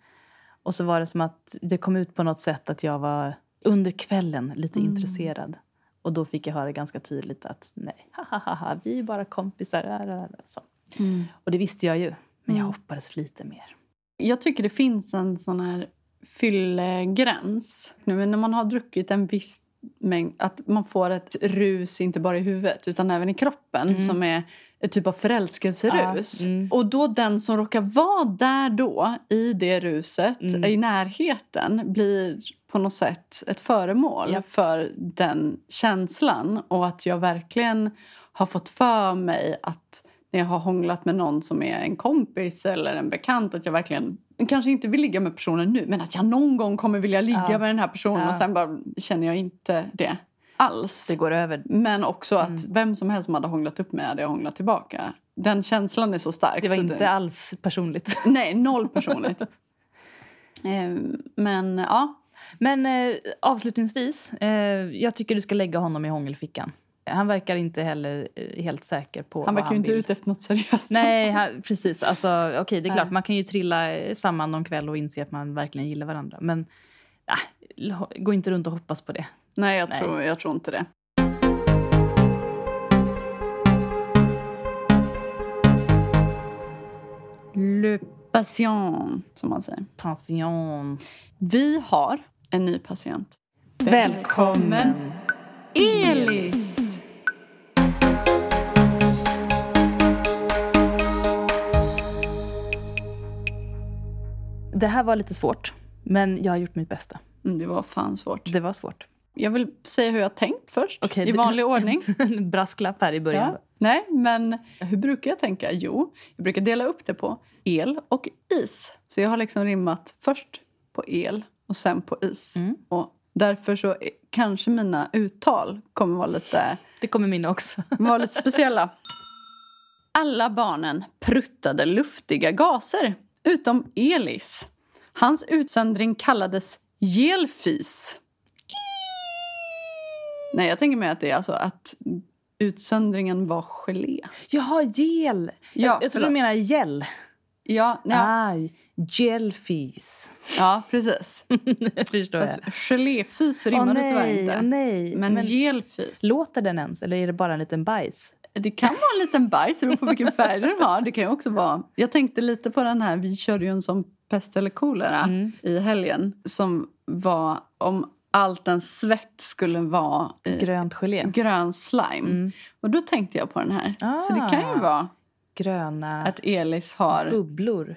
Speaker 1: Och så var det som att det kom ut på något sätt att jag var under kvällen lite
Speaker 2: Mm.
Speaker 1: intresserad. Och då fick jag höra ganska tydligt att nej, ha, ha, ha, vi är bara kompisar. Där, så.
Speaker 2: Mm.
Speaker 1: Och det visste jag ju, men jag hoppades lite mer.
Speaker 2: Jag tycker det finns en sån här fyllegräns. Nu, när man har druckit en viss mängd, att man får ett rus inte bara i huvudet utan även i kroppen som är ett typ av förälskelserus.
Speaker 1: Ja, mm.
Speaker 2: Och då den som råkar vara där då, i det ruset,
Speaker 1: Mm.
Speaker 2: i närheten blir på något sätt ett föremål
Speaker 1: Ja.
Speaker 2: för den känslan. Och att jag verkligen har fått för mig att när jag har hånglat med någon som är en kompis eller en bekant att jag verkligen kanske inte vill ligga med personen nu men att jag någon gång kommer vilja ligga
Speaker 1: Ja.
Speaker 2: med den här personen och sen bara känner jag inte det alls.
Speaker 1: Det går över.
Speaker 2: Men också att
Speaker 1: Mm.
Speaker 2: vem som helst som hade hånglat upp med hade jag hånglat tillbaka. Den känslan är så stark.
Speaker 1: Det var inte alls personligt. (laughs)
Speaker 2: Nej, noll personligt. (laughs) Ehm, men ja,
Speaker 1: Men eh, avslutningsvis, eh, jag tycker du ska lägga honom i hångelfickan. Han verkar inte heller eh, helt säker på
Speaker 2: han verkar ju inte
Speaker 1: vill.
Speaker 2: ute efter något seriöst.
Speaker 1: Nej, han, precis. Alltså, okej, det är klart, man kan ju trilla eh, samman någon kväll och inse att man verkligen gillar varandra. Men äh, gå inte runt och hoppas på det.
Speaker 2: Nej, jag,
Speaker 1: Nej.
Speaker 2: Tror, jag tror inte det. Le patient, som man säger.
Speaker 1: Pension.
Speaker 2: Vi har en ny patient.
Speaker 1: Välkommen!
Speaker 2: Elis!
Speaker 1: Det här var lite svårt, men jag har gjort mitt bästa.
Speaker 2: Mm, det var fan svårt.
Speaker 1: Det var svårt.
Speaker 2: Jag vill säga hur jag har tänkt först,
Speaker 1: Okej,
Speaker 2: i
Speaker 1: du-
Speaker 2: vanlig ordning. (laughs)
Speaker 1: En brasklapp här i början.
Speaker 2: Ja. Nej, men hur brukar jag tänka? Jo, jag brukar dela upp det på el och is. Så jag har liksom rimmat först på el och sen på is.
Speaker 1: Mm.
Speaker 2: Och därför så kanske mina uttal kommer vara lite,
Speaker 1: Det kommer mina också. (laughs)
Speaker 2: vara lite speciella. Alla barnen pruttade luftiga gaser, utom Elis. Hans utsöndring kallades gelfis. Nej, jag tänker mig att det är alltså att utsöndringen var gelé.
Speaker 1: Jaha, gel!
Speaker 2: Ja,
Speaker 1: jag, jag tror du menar gel.
Speaker 2: Ja, ja,
Speaker 1: Aj, gelfis.
Speaker 2: ja precis. (laughs)
Speaker 1: Förstår jag.
Speaker 2: Fast geléfis rimmar
Speaker 1: Åh
Speaker 2: det tyvärr
Speaker 1: nej,
Speaker 2: inte.
Speaker 1: åh nej.
Speaker 2: Men, gelfis.
Speaker 1: Låter den ens, eller är det bara en liten bajs?
Speaker 2: Det kan vara en liten bajs, det beror på vilken färg den har. Det kan ju också vara... Jag tänkte lite på den här, vi körde ju en som pest eller kolera
Speaker 1: Mm.
Speaker 2: i helgen. Som var om allt en svett skulle vara eh,
Speaker 1: Grönt gelé.
Speaker 2: grön slime.
Speaker 1: Mm.
Speaker 2: Och då tänkte jag på den här. Så det kan ju
Speaker 1: Ah.
Speaker 2: vara
Speaker 1: Gröna
Speaker 2: att Elis har
Speaker 1: bubblor.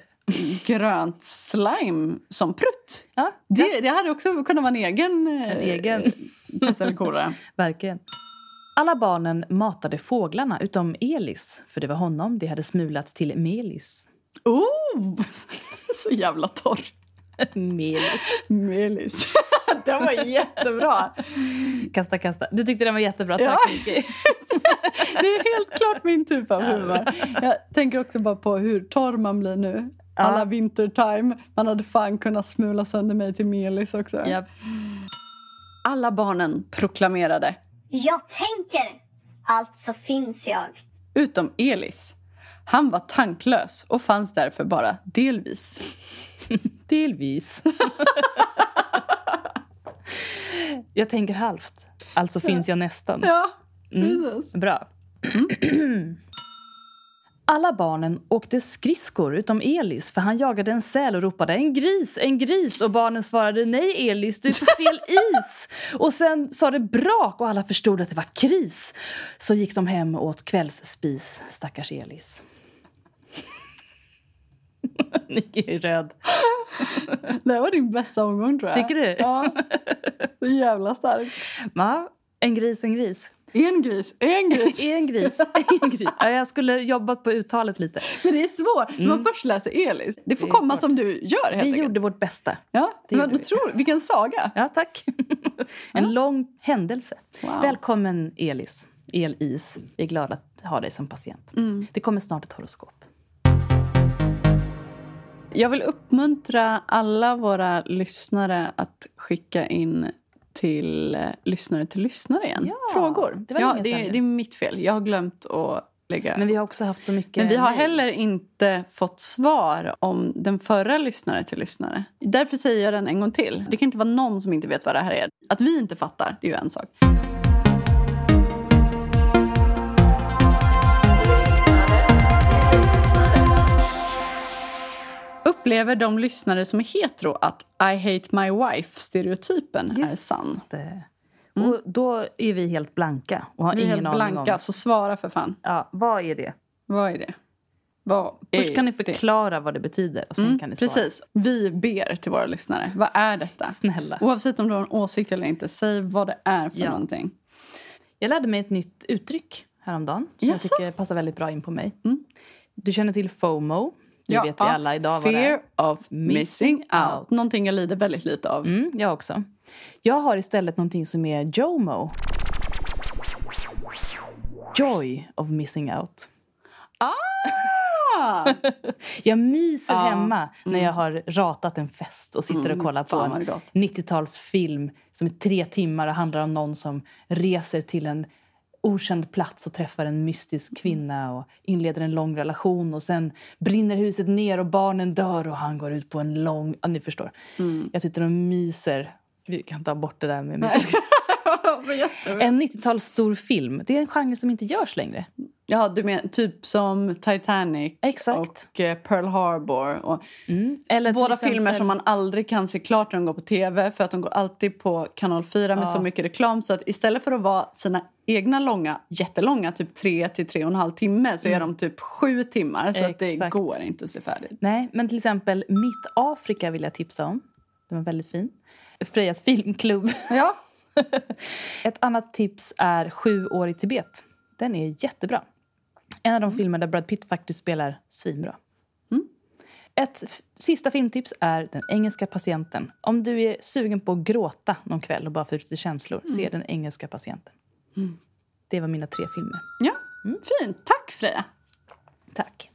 Speaker 2: grönt slime som prutt.
Speaker 1: Ja,
Speaker 2: Det, det hade också kunnat vara en egen... eh,
Speaker 1: en egen.
Speaker 2: Pest eller kolera.
Speaker 1: Verkligen. Alla barnen matade fåglarna utom Elis, för det var honom de hade smulat till Melis.
Speaker 2: Oh! (laughs) Så jävla torr. (laughs)
Speaker 1: Melis.
Speaker 2: Melis. (laughs) (laughs) Den var jättebra.
Speaker 1: Kasta, kasta. Du tyckte den var jättebra.
Speaker 2: Ja.
Speaker 1: Tack, (laughs) Vicky.
Speaker 2: Det är helt klart min typ av humor. Jag tänker också bara på hur torr man blir nu. Alla vintertime. Man hade fan kunnat smula sönder mig till Melis också.
Speaker 1: Japp.
Speaker 2: Alla barnen proklamerade,
Speaker 4: Jag tänker, alltså finns jag.
Speaker 2: utom Elis. Han var tanklös och fanns därför bara delvis. (laughs)
Speaker 1: Delvis. Jag tänker halvt. Alltså finns jag nästan.
Speaker 2: Ja,
Speaker 1: Mm. Bra. (clears throat) Alla barnen åkte skridskor utom Elis för han jagade en säl och ropade en gris, en gris och barnen svarade nej Elis, du är på fel (laughs) is. Och sen sa det brak och alla förstod att det var kris. Så gick de hem och åt kvällsspis, stackars Elis. (laughs) Nicky är röd. (laughs)
Speaker 2: Det här var din bästa omgång tror jag.
Speaker 1: Tycker du?
Speaker 2: Ja. Så jävla starkt.
Speaker 1: Ja, en gris, en gris.
Speaker 2: En gris, en gris. (laughs)
Speaker 1: En gris, en gris. Ja, jag skulle jobbat på uttalet lite.
Speaker 2: Men det är svårt. När man först läser Elis. Det får
Speaker 1: Mm. Det
Speaker 2: komma
Speaker 1: svårt.
Speaker 2: som du gör helt
Speaker 1: Vi
Speaker 2: enkelt.
Speaker 1: gjorde vårt bästa.
Speaker 2: Ja,
Speaker 1: det
Speaker 2: men
Speaker 1: vi.
Speaker 2: tror, vilken saga.
Speaker 1: Ja, tack. (laughs) En lång händelse.
Speaker 2: Wow.
Speaker 1: Välkommen, Elis. Elis. Jag är glad att ha dig som patient.
Speaker 2: Mm.
Speaker 1: Det kommer snart ett horoskop.
Speaker 2: Jag vill uppmuntra alla våra lyssnare att skicka in till eh, lyssnare till lyssnare igen.
Speaker 1: Ja,
Speaker 2: Frågor.
Speaker 1: det var
Speaker 2: ja, det, det är mitt fel. Jag har glömt att lägga...
Speaker 1: Men vi har också haft så mycket...
Speaker 2: Men vi har heller inte fått svar om den förra lyssnare till lyssnare. Därför säger jag den en gång till. Det kan inte vara någon som inte vet vad det här är. Att vi inte fattar, det är ju en sak. Upplever de lyssnare som är hetero att I hate my wife-stereotypen är sann?
Speaker 1: det. Och då är vi helt blanka och har
Speaker 2: Vi
Speaker 1: ingen aning
Speaker 2: blanka,
Speaker 1: om...
Speaker 2: så svara för fan.
Speaker 1: Ja, vad är det?
Speaker 2: Vad är det? Vad
Speaker 1: Först kan ni
Speaker 2: det?
Speaker 1: förklara vad det betyder och sen
Speaker 2: Mm,
Speaker 1: kan ni svara.
Speaker 2: precis. Vi ber till våra lyssnare. Vad är detta?
Speaker 1: Snälla.
Speaker 2: Oavsett om du har en åsikt eller inte, säg vad det är för
Speaker 1: Ja.
Speaker 2: någonting.
Speaker 1: Jag lärde mig ett nytt uttryck häromdagen som jag
Speaker 2: Jaså?
Speaker 1: tycker passar väldigt bra in på mig.
Speaker 2: Mm.
Speaker 1: Du känner till FOMO. Det vet vi
Speaker 2: ja,
Speaker 1: alla idag.
Speaker 2: Fear of missing out. Någonting jag lider väldigt lite av.
Speaker 1: Mm, jag också. Jag har istället någonting som är JOMO. Joy of missing out.
Speaker 2: Ah! (laughs)
Speaker 1: Jag myser
Speaker 2: Ja,
Speaker 1: hemma när jag har ratat en fest och sitter och kollar på en
Speaker 2: gott.
Speaker 1: 90-talsfilm som är tre timmar och handlar om någon som reser till en okänd plats och träffar en mystisk kvinna och inleder en lång relation och sen brinner huset ner och barnen dör och han går ut på en lång... Ja, ni förstår.
Speaker 2: Mm.
Speaker 1: Jag sitter och myser. Vi kan ta bort det där med (laughs)
Speaker 2: jättebra.
Speaker 1: En 90-tals stor film. Det är en genre som inte görs längre.
Speaker 2: Ja, du menar typ som Titanic
Speaker 1: Exakt.
Speaker 2: och eh, Pearl Harbor. Och
Speaker 1: Mm. Eller
Speaker 2: båda
Speaker 1: exempel-
Speaker 2: filmer som man aldrig kan se klart när de går på tv för att de går alltid på kanal 4 med
Speaker 1: Ja.
Speaker 2: så mycket reklam. Så att istället för att vara sina egna långa, jättelånga, typ 3 till tre och en halv timme så är de typ sju timmar. Så att det går inte att se färdigt.
Speaker 1: Nej, men till exempel Mitt Afrika vill jag tipsa om. Den var väldigt fin. Frejas filmklubb.
Speaker 2: Ja. (laughs)
Speaker 1: Ett annat tips är Sju år i Tibet. Den är jättebra. En av de filmer där Brad Pitt faktiskt spelar svinbra. Ett f- sista filmtips är Den engelska patienten. Om du är sugen på att gråta någon kväll och bara få ut lite känslor, se Den engelska patienten. Det var mina tre filmer.
Speaker 2: ja, fint. Tack Freja.
Speaker 1: Tack.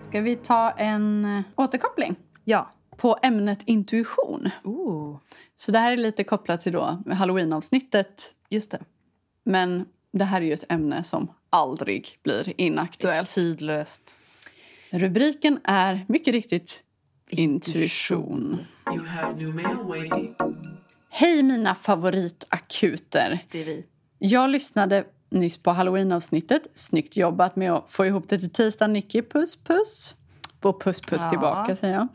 Speaker 2: Ska vi ta en eh, återkoppling
Speaker 1: Ja.
Speaker 2: på ämnet intuition?
Speaker 1: Ooh.
Speaker 2: Så det här är lite kopplat till då halloween-avsnittet.
Speaker 1: Just det.
Speaker 2: Men det här är ju ett ämne som aldrig blir inaktuellt.
Speaker 1: Tidlöst.
Speaker 2: Rubriken är mycket riktigt intuition.
Speaker 6: You have new mail waiting.
Speaker 2: Hej mina favoritakuter.
Speaker 1: Det är vi.
Speaker 2: Jag lyssnade nyss på halloween-avsnittet. Snyggt jobbat med att få ihop det till tisdag, Nicky. Puss, puss. Och puss, puss
Speaker 1: Ja.
Speaker 2: tillbaka, säger jag.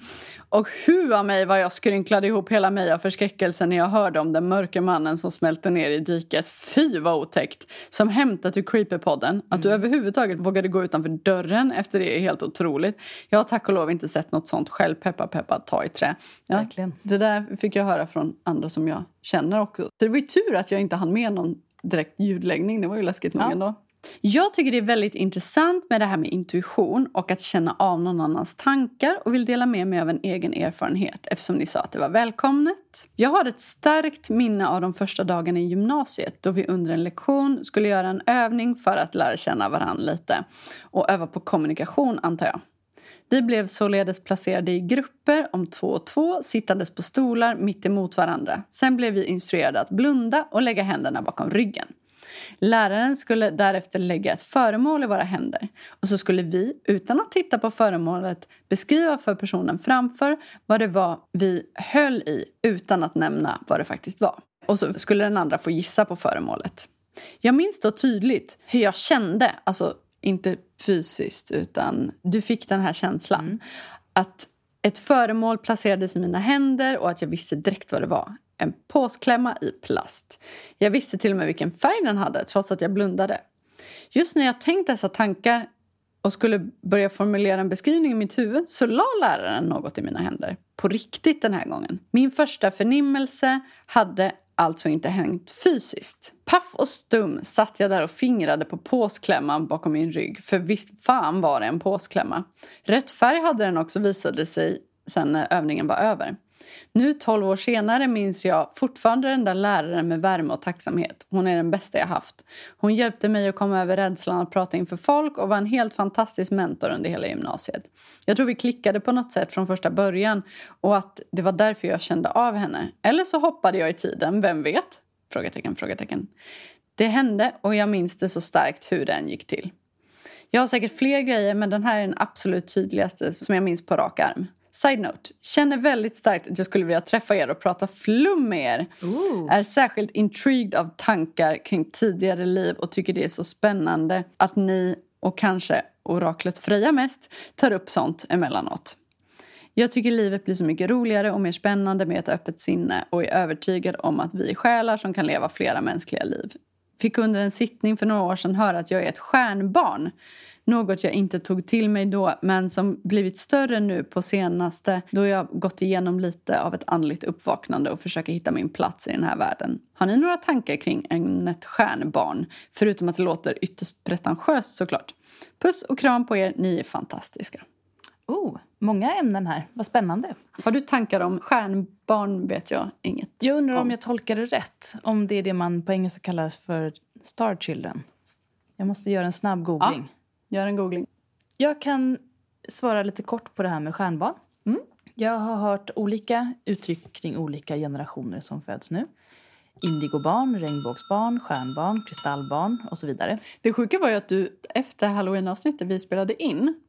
Speaker 2: Och hua mig vad jag skrynklade ihop hela mig av förskräckelse när jag hörde om den mörke mannen som smälte ner i diket. Fy vad otäckt! Som hämtat ur Creepypodden. Att du överhuvudtaget vågade gå utanför dörren efter det är helt otroligt. Jag har tack och lov inte sett något sånt själv. Peppa, peppa, ta i trä. Ja,
Speaker 1: Verkligen.
Speaker 2: det där fick jag höra från andra som jag känner också. Så det var ju tur att jag inte hann med någon direkt ljudläggning. Det var ju läskigt nog
Speaker 1: Ja.
Speaker 2: ändå. Jag tycker det är väldigt intressant med det här med intuition och att känna av någon annans tankar och vill dela med mig av en egen erfarenhet eftersom ni sa att det var välkomnet. Jag har ett starkt minne av de första dagarna i gymnasiet då vi under en lektion skulle göra en övning för att lära känna varandra lite och öva på kommunikation antar jag. Vi blev således placerade i grupper om två och två sittandes på stolar mitt emot varandra. Sen blev vi instruerade att blunda och lägga händerna bakom ryggen. Läraren skulle därefter lägga ett föremål i våra händer och så skulle vi, utan att titta på föremålet, beskriva för personen framför vad det var vi höll i utan att nämna vad det faktiskt var. Och så skulle den andra få gissa på föremålet. Jag minns då tydligt hur jag kände, alltså inte fysiskt, utan du fick den här känslan. Att ett föremål placerades i mina händer och att jag visste direkt vad det var. En påsklämma i plast. Jag visste till och med vilken färg den hade, trots att jag blundade. Just när jag tänkt dessa tankar och skulle börja formulera en beskrivning i mitt huvud så la läraren något i mina händer. På riktigt den här gången. Min första förnimmelse hade alltså inte hängt fysiskt. Paff och stum satt jag där och fingrade på påsklämman bakom min rygg. För visst fan var det en påsklämma. Rätt färg hade den också visade sig sen när övningen var över. Nu, tolv år senare, minns jag fortfarande den där läraren med värme och tacksamhet. Hon är den bästa jag haft. Hon hjälpte mig att komma över rädslan att prata inför folk och var en helt fantastisk mentor under hela gymnasiet. Jag tror vi klickade på något sätt från första början och att det var därför jag kände av henne. Eller så hoppade jag i tiden, vem vet? Frågetecken, frågetecken. Det hände och jag minns det så starkt hur den gick till. Jag har säkert fler grejer men den här är den absolut tydligaste som jag minns på rak arm. Side note. Känner väldigt starkt att jag skulle vilja träffa er och prata flum med er. Är särskilt intrigued av tankar kring tidigare liv och tycker det är så spännande att ni och kanske oraklet Freja mest tar upp sånt emellanåt. Jag tycker livet blir så mycket roligare och mer spännande med ett öppet sinne och är övertygad om att vi är själar som kan leva flera mänskliga liv. Fick under en sittning för några år sedan höra att jag är ett stjärnbarn. Något jag inte tog till mig då, men som blivit större nu på senaste då jag gått igenom lite av ett andligt uppvaknande och försöker hitta min plats i den här världen. Har ni några tankar kring ämnet stjärnbarn? Förutom att det låter ytterst pretentiöst såklart. Puss och kram på er, ni är fantastiska.
Speaker 1: Oh, många ämnen här. Vad spännande.
Speaker 2: Har du tankar om stjärnbarn vet jag inget.
Speaker 1: Jag undrar om
Speaker 2: Om.
Speaker 1: jag tolkar det rätt. Om det är det man på engelska kallar för star children. Jag måste göra en snabb googling.
Speaker 2: Gör en googling.
Speaker 1: Jag kan svara lite kort på det här med stjärnbarn. Jag har hört olika uttryck kring olika generationer som föds nu. Indigobarn, regnbågsbarn, stjärnbarn, kristallbarn och så vidare.
Speaker 2: Det sjuka var ju att du efter halloween-avsnittet vi spelade in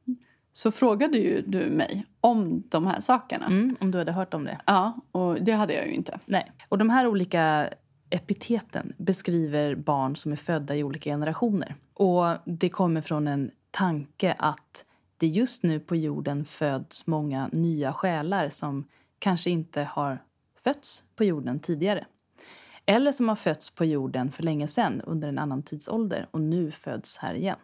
Speaker 2: så frågade ju du mig om de här sakerna.
Speaker 1: Mm, om du hade hört om det.
Speaker 2: Ja, och det hade jag ju inte.
Speaker 1: Nej. Och de här olika epiteten beskriver barn som är födda i olika generationer. Och det kommer från en tanke att det just nu på jorden föds många nya själar som kanske inte har fötts på jorden tidigare. Eller som har fötts på jorden för länge sedan under en annan tidsålder och nu föds här igen.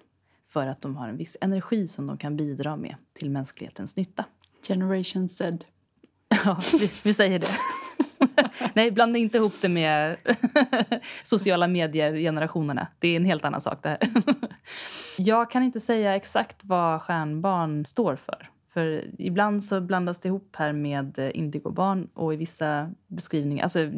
Speaker 1: För att de har en viss energi som de kan bidra med till mänsklighetens nytta.
Speaker 2: Generation Z. (laughs)
Speaker 1: Ja, vi, vi säger det. (laughs) Nej, blanda inte ihop det med (laughs) sociala medier-generationerna. Det är en helt annan sak det här. (laughs) Jag kan inte säga exakt vad stjärnbarn står för. För ibland så blandas det ihop här med indigobarn och i vissa beskrivningar... Alltså,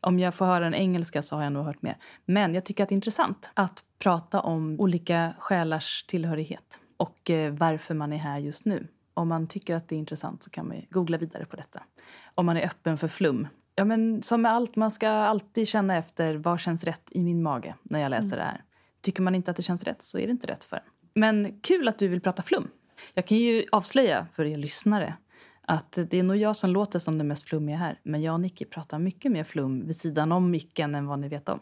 Speaker 1: Om jag får höra den engelska så har jag nog hört mer. Men jag tycker att det är intressant att prata om olika själars tillhörighet och eh, varför man är här just nu. Om man tycker att det är intressant så kan man googla vidare på detta. Om man är öppen för flum. Ja, men som med allt, man ska alltid känna efter vad känns rätt i min mage när jag läser det här. Tycker man inte att det känns rätt så är det inte rätt för en. Men kul att du vill prata flum. Jag kan ju avslöja för er lyssnare att det är nog jag som låter som den mest flummiga här. Men jag och Nicky pratar mycket mer flum vid sidan om micken än vad ni vet om.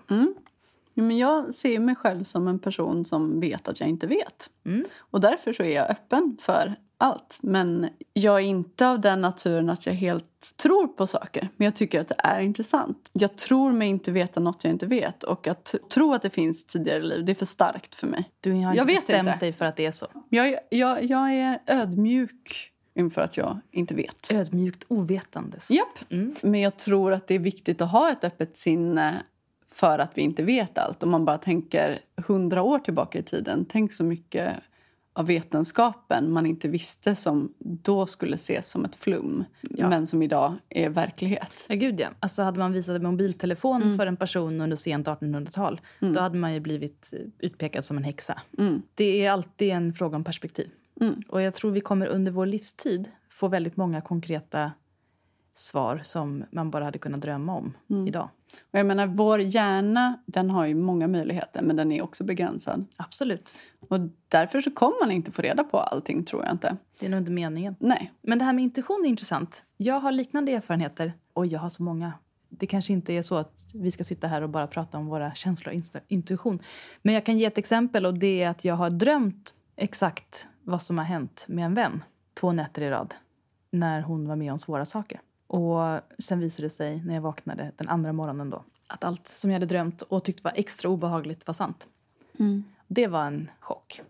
Speaker 2: Ja, men jag ser mig själv som en person som vet att jag inte vet.
Speaker 1: Mm.
Speaker 2: Och därför så är jag öppen för allt. Men jag är inte av den naturen att jag helt tror på saker. Men jag tycker att det är intressant. Jag tror mig inte veta något jag inte vet. Och att tro att det finns tidigare liv, det är för starkt för mig.
Speaker 1: Du har
Speaker 2: Jag
Speaker 1: inte
Speaker 2: vet
Speaker 1: bestämt
Speaker 2: inte.
Speaker 1: dig för att det är så.
Speaker 2: Jag, jag, jag är ödmjuk inför att jag inte vet.
Speaker 1: Ödmjukt ovetandes.
Speaker 2: Japp. Men jag tror att det är viktigt att ha ett öppet sinne för att vi inte vet allt. Om man bara tänker hundra år tillbaka i tiden. Tänk så mycket av vetenskapen man inte visste som då skulle ses som ett flum men som idag är verklighet.
Speaker 1: Ja, gud ja. Alltså hade man visat en mobiltelefon
Speaker 2: Mm.
Speaker 1: för en person under sent 1800-tal då hade man ju blivit utpekad som en häxa.
Speaker 2: Mm.
Speaker 1: Det är alltid en fråga om perspektiv. Och jag tror vi kommer under vår livstid få väldigt många konkreta svar som man bara hade kunnat drömma om
Speaker 2: Mm.
Speaker 1: idag.
Speaker 2: Och jag menar, vår hjärna den har ju många möjligheter men den är också begränsad.
Speaker 1: Absolut.
Speaker 2: Och därför så kommer man inte få reda på allting tror jag inte.
Speaker 1: Det är nog inte meningen.
Speaker 2: Nej.
Speaker 1: Men det här med intuition är intressant. Jag har liknande erfarenheter och jag har så många. det kanske inte är så att vi ska sitta här och bara prata om våra känslor och intuition. Men jag kan ge ett exempel och det är att jag har drömt exakt vad som har hänt med en vän två nätter i rad när hon var med om svåra saker. Och sen visade det sig när jag vaknade den andra morgonen då att allt som jag hade drömt och tyckt var extra obehagligt var sant. Det var en chock.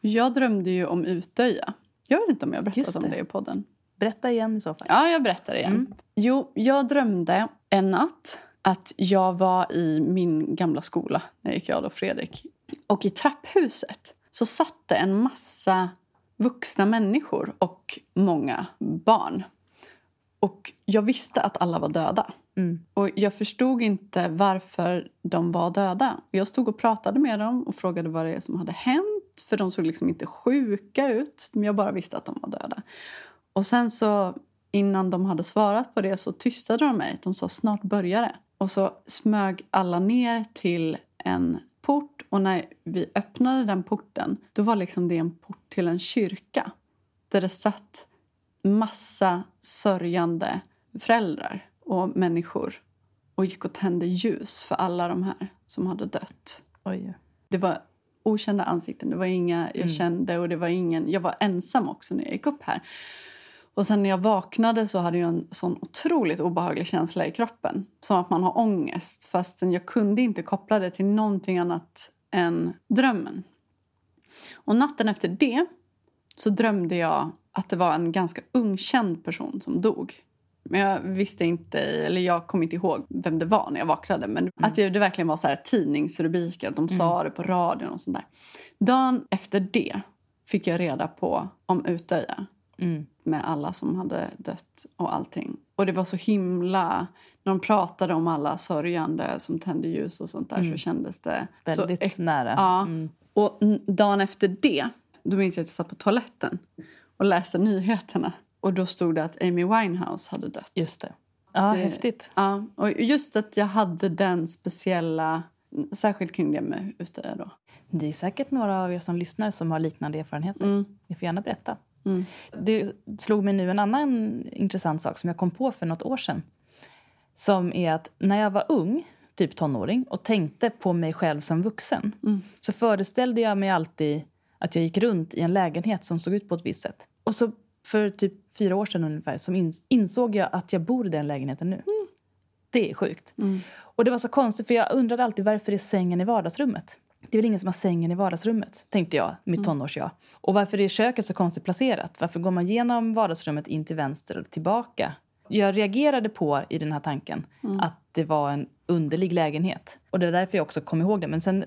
Speaker 2: Jag drömde ju om Utöja. Jag vet inte om jag berättat om
Speaker 1: det.
Speaker 2: i podden.
Speaker 1: Berätta igen i så fall.
Speaker 2: Ja, jag berättar igen. Jo, jag drömde en natt att jag var i min gamla skola när jag gick i Adolf Fredrik. Och i trapphuset så satt det en massa vuxna människor och många barn. Och jag visste att alla var döda. Och jag förstod inte varför de var döda. Jag stod och pratade med dem och frågade vad det är som hade hänt. För de såg liksom inte sjuka ut. Men jag bara visste att de var döda. Och sen så innan de hade svarat på det så tystade de mig. De sa snart börjar det. Och så smög alla ner till en port. Och när vi öppnade den porten då var liksom det en port till en kyrka. Där det satt massa sörjande föräldrar och människor och gick och tände ljus för alla de här som hade dött.
Speaker 1: Oj.
Speaker 2: Det var okända ansikten, det var inga jag kände och det var ingen... Jag var ensam också när jag gick upp här. Och sen när jag vaknade så hade jag en sån otroligt obehaglig känsla i kroppen. Som att man har ångest fastän jag kunde inte koppla det till någonting annat än drömmen. Och natten efter det så drömde jag att det var en ganska ung känd person som dog. Men jag visste inte, eller jag kom inte ihåg vem det var när jag vaknade. Men att det, det verkligen var så här tidningsrubriker, de sa det på radion och sånt där. Dagen efter det fick jag reda på om Utöja.
Speaker 1: Mm.
Speaker 2: Med alla som hade dött och allting. Och det var så himla... När de pratade om alla sörjande som tände ljus och sånt där så kändes det...
Speaker 1: Väldigt
Speaker 2: så
Speaker 1: nära.
Speaker 2: Ja.
Speaker 1: Mm.
Speaker 2: Och dagen efter det, då minns jag att jag satt på toaletten och läste nyheterna. Och då stod det att Amy Winehouse hade dött.
Speaker 1: Just det. Ja,
Speaker 2: Det-
Speaker 1: häftigt.
Speaker 2: Ja, och just att jag hade den speciella, särskilt kring det med Utöja då.
Speaker 1: Det är säkert några av er som lyssnar som har liknande erfarenheter.
Speaker 2: Mm.
Speaker 1: Ni får gärna berätta. Det slog mig nu en annan intressant sak som jag kom på för något år sedan. Som är att när jag var ung, typ tonåring, och tänkte på mig själv som vuxen så föreställde jag mig alltid att jag gick runt i en lägenhet som såg ut på ett visst sätt. Och så för typ fyra år sedan ungefär så ins- insåg jag att jag bor i den lägenheten nu. Det är sjukt. Och det var så konstigt för jag undrade alltid varför är sängen i vardagsrummet? Det är väl ingen som har sängen i vardagsrummet, tänkte jag, mitt tonårs-jag. Och varför är köket så konstigt placerat? Varför går man genom vardagsrummet in till vänster och tillbaka? Jag reagerade på i den här tanken att det var en underlig lägenhet. Och det är därför jag också kom ihåg det. Men sen,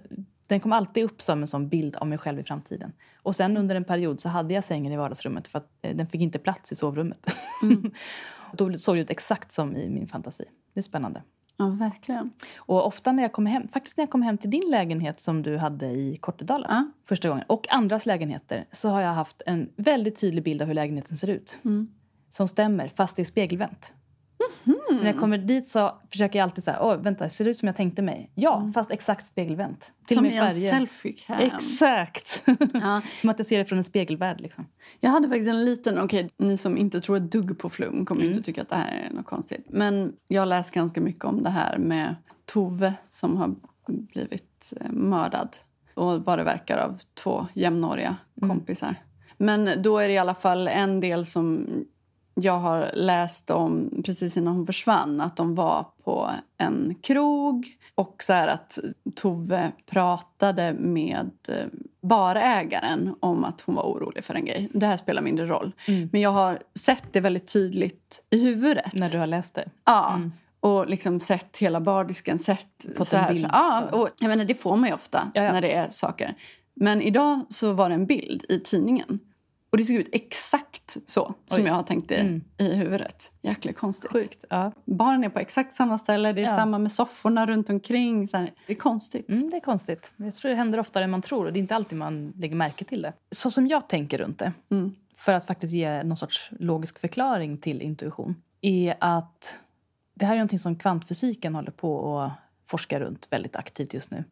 Speaker 1: den kom alltid upp som en sån bild av mig själv i framtiden. Och sen under en period så hade jag sängen i vardagsrummet för att eh, den fick inte plats i sovrummet. (laughs) Då såg det ut exakt som i min fantasi. Det är spännande.
Speaker 2: Ja, verkligen.
Speaker 1: Och ofta när jag kom hem, faktiskt när jag kom hem till din lägenhet som du hade i Kortedala
Speaker 2: Ja.
Speaker 1: första gången och andras lägenheter så har jag haft en väldigt tydlig bild av hur lägenheten ser ut. Som stämmer, fast det är spegelvänt. Så när jag kommer dit så försöker jag alltid säga, åh vänta, ser det ut som jag tänkte mig? Ja, fast exakt spegelvänt. Till
Speaker 2: Som i en
Speaker 1: färger.
Speaker 2: selfie-cam.
Speaker 1: Exakt!
Speaker 2: Ja. (laughs)
Speaker 1: som att jag ser det från en spegelvärld liksom.
Speaker 2: Jag hade faktiskt en liten... Okej, ni som inte tror ett dugg på flum kommer inte tycka att det här är något konstigt. Men jag har läst ganska mycket om det här med Tove som har blivit eh, mördad. Och vad det verkar av två jämnåriga kompisar. Men då är det i alla fall en del som jag har läst om precis innan hon försvann. Att de var på en krog och så att Tove pratade med eh, barägaren om att hon var orolig för en grej. Det här spelar mindre roll. Men jag har sett det väldigt tydligt i huvudet.
Speaker 1: När du har läst det.
Speaker 2: Ja. Och liksom sett hela bardisken. Sett
Speaker 1: Fått
Speaker 2: så här.
Speaker 1: bild,
Speaker 2: Ja,
Speaker 1: så.
Speaker 2: och jag menar, det får man ju ofta
Speaker 1: Ja, ja.
Speaker 2: när det är saker. Men idag så var det en bild i tidningen. Och det såg ut exakt så som
Speaker 1: Oj.
Speaker 2: jag har tänkt det
Speaker 1: Mm.
Speaker 2: i huvudet. Jäkligt konstigt.
Speaker 1: Sjukt. Ja.
Speaker 2: Baren är på exakt samma ställe. Det är
Speaker 1: Ja.
Speaker 2: samma med sofforna runt omkring. Så här. Det är konstigt.
Speaker 1: Mm, det är konstigt. Jag tror det händer oftare än man tror och det är inte alltid man lägger märke till det. Så som jag tänker runt det,
Speaker 2: Mm.
Speaker 1: för att faktiskt ge någon sorts logisk förklaring till intuition, är att det här är någonting som kvantfysiken håller på att forska runt väldigt aktivt just nu.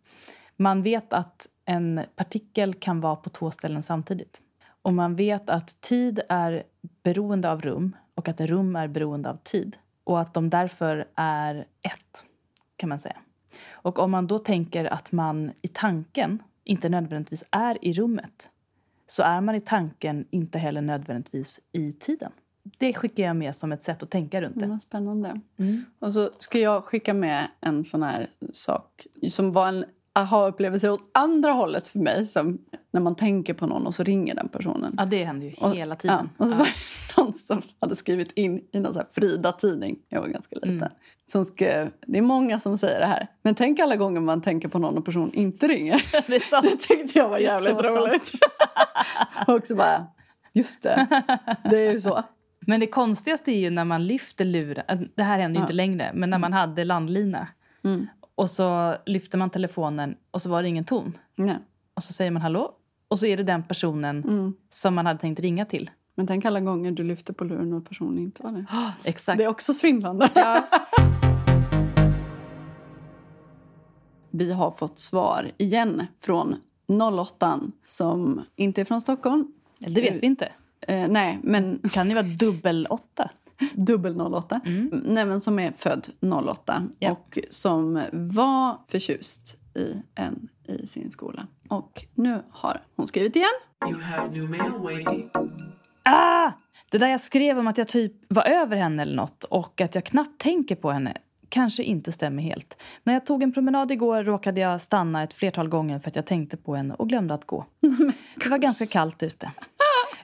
Speaker 1: Man vet att en partikel kan vara på två ställen samtidigt. Och man vet att tid är beroende av rum och att rum är beroende av tid. och att de därför är ett, kan man säga. Och om man då tänker att man i tanken inte nödvändigtvis är i rummet så är man i tanken inte heller nödvändigtvis i tiden. Det skickar jag med som ett sätt att tänka runt det.
Speaker 2: Vad spännande. Och så ska jag skicka med en sån här sak som var en aha-upplevelse åt andra hållet för mig. Som när man tänker på någon och så ringer den personen.
Speaker 1: Ja, det händer ju
Speaker 2: Och-
Speaker 1: hela tiden.
Speaker 2: Ja, och så
Speaker 1: Ja.
Speaker 2: var det (laughs) någon som hade skrivit in i någon Frida-tidning. Jag var ganska liten.
Speaker 1: Mm.
Speaker 2: Som skrev, det är många som säger det här. Men tänk alla gånger man tänker på någon och person inte ringer. (laughs)
Speaker 1: Det är sant.
Speaker 2: Det tyckte jag var jävligt roligt. (laughs) och så bara, just det. Det är ju så.
Speaker 1: Men det konstigaste är ju när man lyfter luren. alltså, Det här händer ju inte längre, men när man hade landlina.
Speaker 2: Mm.
Speaker 1: Och så lyfter man telefonen och så var det ingen ton.
Speaker 2: Nej.
Speaker 1: Och så säger man hallå. Och så är det den personen
Speaker 2: Mm.
Speaker 1: som man hade tänkt ringa till.
Speaker 2: Men tänk alla gånger du lyfter på luren och personen inte var det. (gasps)
Speaker 1: Exakt.
Speaker 2: Det är också svindlande.
Speaker 1: Ja. (laughs)
Speaker 2: Vi har fått svar igen från 08 som inte är från Stockholm.
Speaker 1: Det vet vi inte.
Speaker 2: Eh, nej, men
Speaker 1: kan ju vara dubbel åtta. (laughs) (laughs)
Speaker 2: dubbel 08. Nej, men som är född 08
Speaker 1: Mm. Ja.
Speaker 2: och som var förtjust i en i sin skola. Och nu har hon skrivit igen.
Speaker 6: You have new mail waiting.
Speaker 1: Ah! Det där jag skrev om att jag typ var över henne eller något och att jag knappt tänker på henne kanske inte stämmer helt. När jag tog en promenad igår råkade jag stanna ett flertal gånger för att jag tänkte på henne och glömde att gå. (laughs) Det var ganska kallt ute.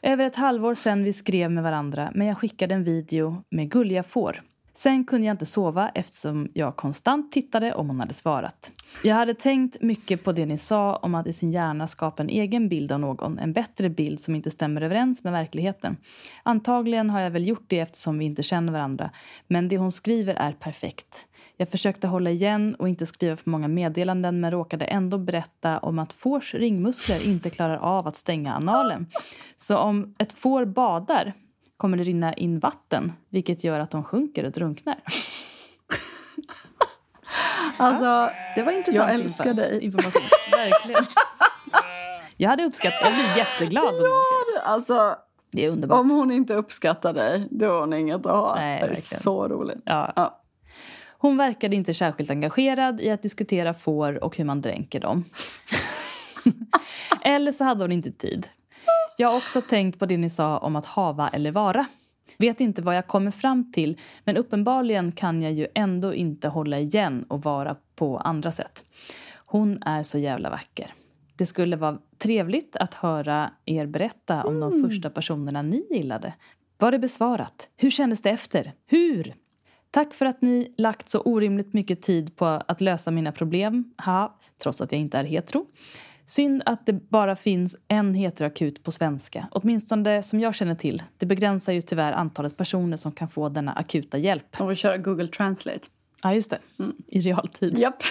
Speaker 1: Över ett halvår sen vi skrev med varandra men jag skickade en video med gulliga får. Sen kunde jag inte sova eftersom jag konstant tittade om hon hade svarat. Jag hade tänkt mycket på det ni sa om att i sin hjärna skapa en egen bild av någon, en bättre bild som inte stämmer överens med verkligheten. Antagligen har jag väl gjort det eftersom vi inte känner varandra, men det hon skriver är perfekt. Jag försökte hålla igen och inte skriva för många meddelanden men råkade ändå berätta om att fårs ringmuskler inte klarar av att stänga analen. Så om ett får badar kommer det rinna in vatten vilket gör att de sjunker och drunknar. (laughs)
Speaker 2: Alltså,
Speaker 1: Det var intressant
Speaker 2: Jag älskar
Speaker 1: info-
Speaker 2: dig.
Speaker 1: information. (laughs) Verkligen. Jag hade uppskattat, jag blir jätteglad om hon
Speaker 2: alltså,
Speaker 1: Det är underbart.
Speaker 2: om hon inte uppskattar dig, då har hon inget att ha.
Speaker 1: Nej,
Speaker 2: det är
Speaker 1: verkligen.
Speaker 2: så roligt.
Speaker 1: Ja.
Speaker 2: Ja.
Speaker 1: Hon verkade inte särskilt engagerad i att diskutera får och hur man dränker dem. (laughs) eller så hade hon inte tid. Jag har också tänkt på det ni sa om att hava eller vara. Vet inte vad jag kommer fram till, men uppenbarligen kan jag ju ändå inte hålla igen och vara på andra sätt. Hon är så jävla vacker. Det skulle vara trevligt att höra er berätta om de första personerna ni gillade. Var det besvarat? Hur kändes det efter? Hur? Tack för att ni lagt så orimligt mycket tid på att lösa mina problem. Ha, trots att jag inte är hetero. Synd att det bara finns en heteroakut på svenska. Åtminstone som jag känner till. Det begränsar ju tyvärr antalet personer som kan få denna akuta hjälp.
Speaker 2: Hon vill köra Google Translate.
Speaker 1: Ja, just det. I realtid.
Speaker 2: Japp.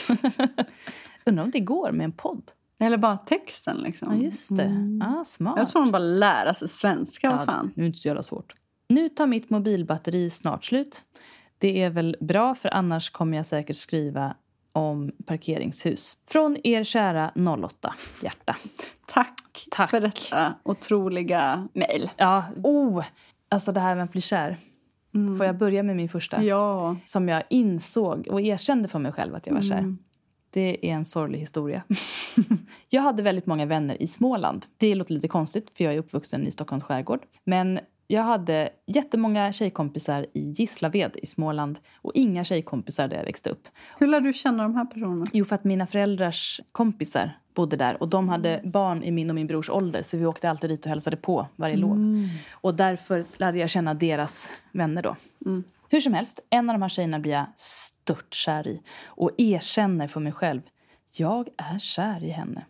Speaker 2: (laughs)
Speaker 1: Undrar om det går med en podd?
Speaker 2: Eller bara texten liksom.
Speaker 1: Ja, just det. Ah, smart.
Speaker 2: Jag tror hon bara lära sig svenska. Vad fan.
Speaker 1: Det är inte så jävla svårt. Nu tar mitt mobilbatteri snart slut. Det är väl bra, för annars kommer jag säkert skriva om parkeringshus. Från er kära 08 hjärta.
Speaker 2: Tack,
Speaker 1: Tack.
Speaker 2: för detta otroliga mejl.
Speaker 1: Ja, oh, alltså det här med att bli kär. Får jag börja med min första?
Speaker 2: Ja.
Speaker 1: Som jag insåg och erkände för mig själv att jag var kär.
Speaker 2: Mm.
Speaker 1: Det är en sorglig historia. (laughs) jag hade väldigt många vänner i Småland. Det låter lite konstigt för jag är uppvuxen i Stockholms skärgård. Men jag hade jättemånga tjejkompisar i Gislaved i Småland och inga tjejkompisar där jag växte upp.
Speaker 2: Hur lär du känna de här personerna?
Speaker 1: Jo, för att mina föräldrars kompisar bodde där och de hade barn i min och min brors ålder så vi åkte alltid dit och hälsade på varje lov. Och därför lärde jag känna deras vänner då. Hur som helst, en av de här tjejerna blir jag stört kär i och erkänner för mig själv. Jag är kär i henne.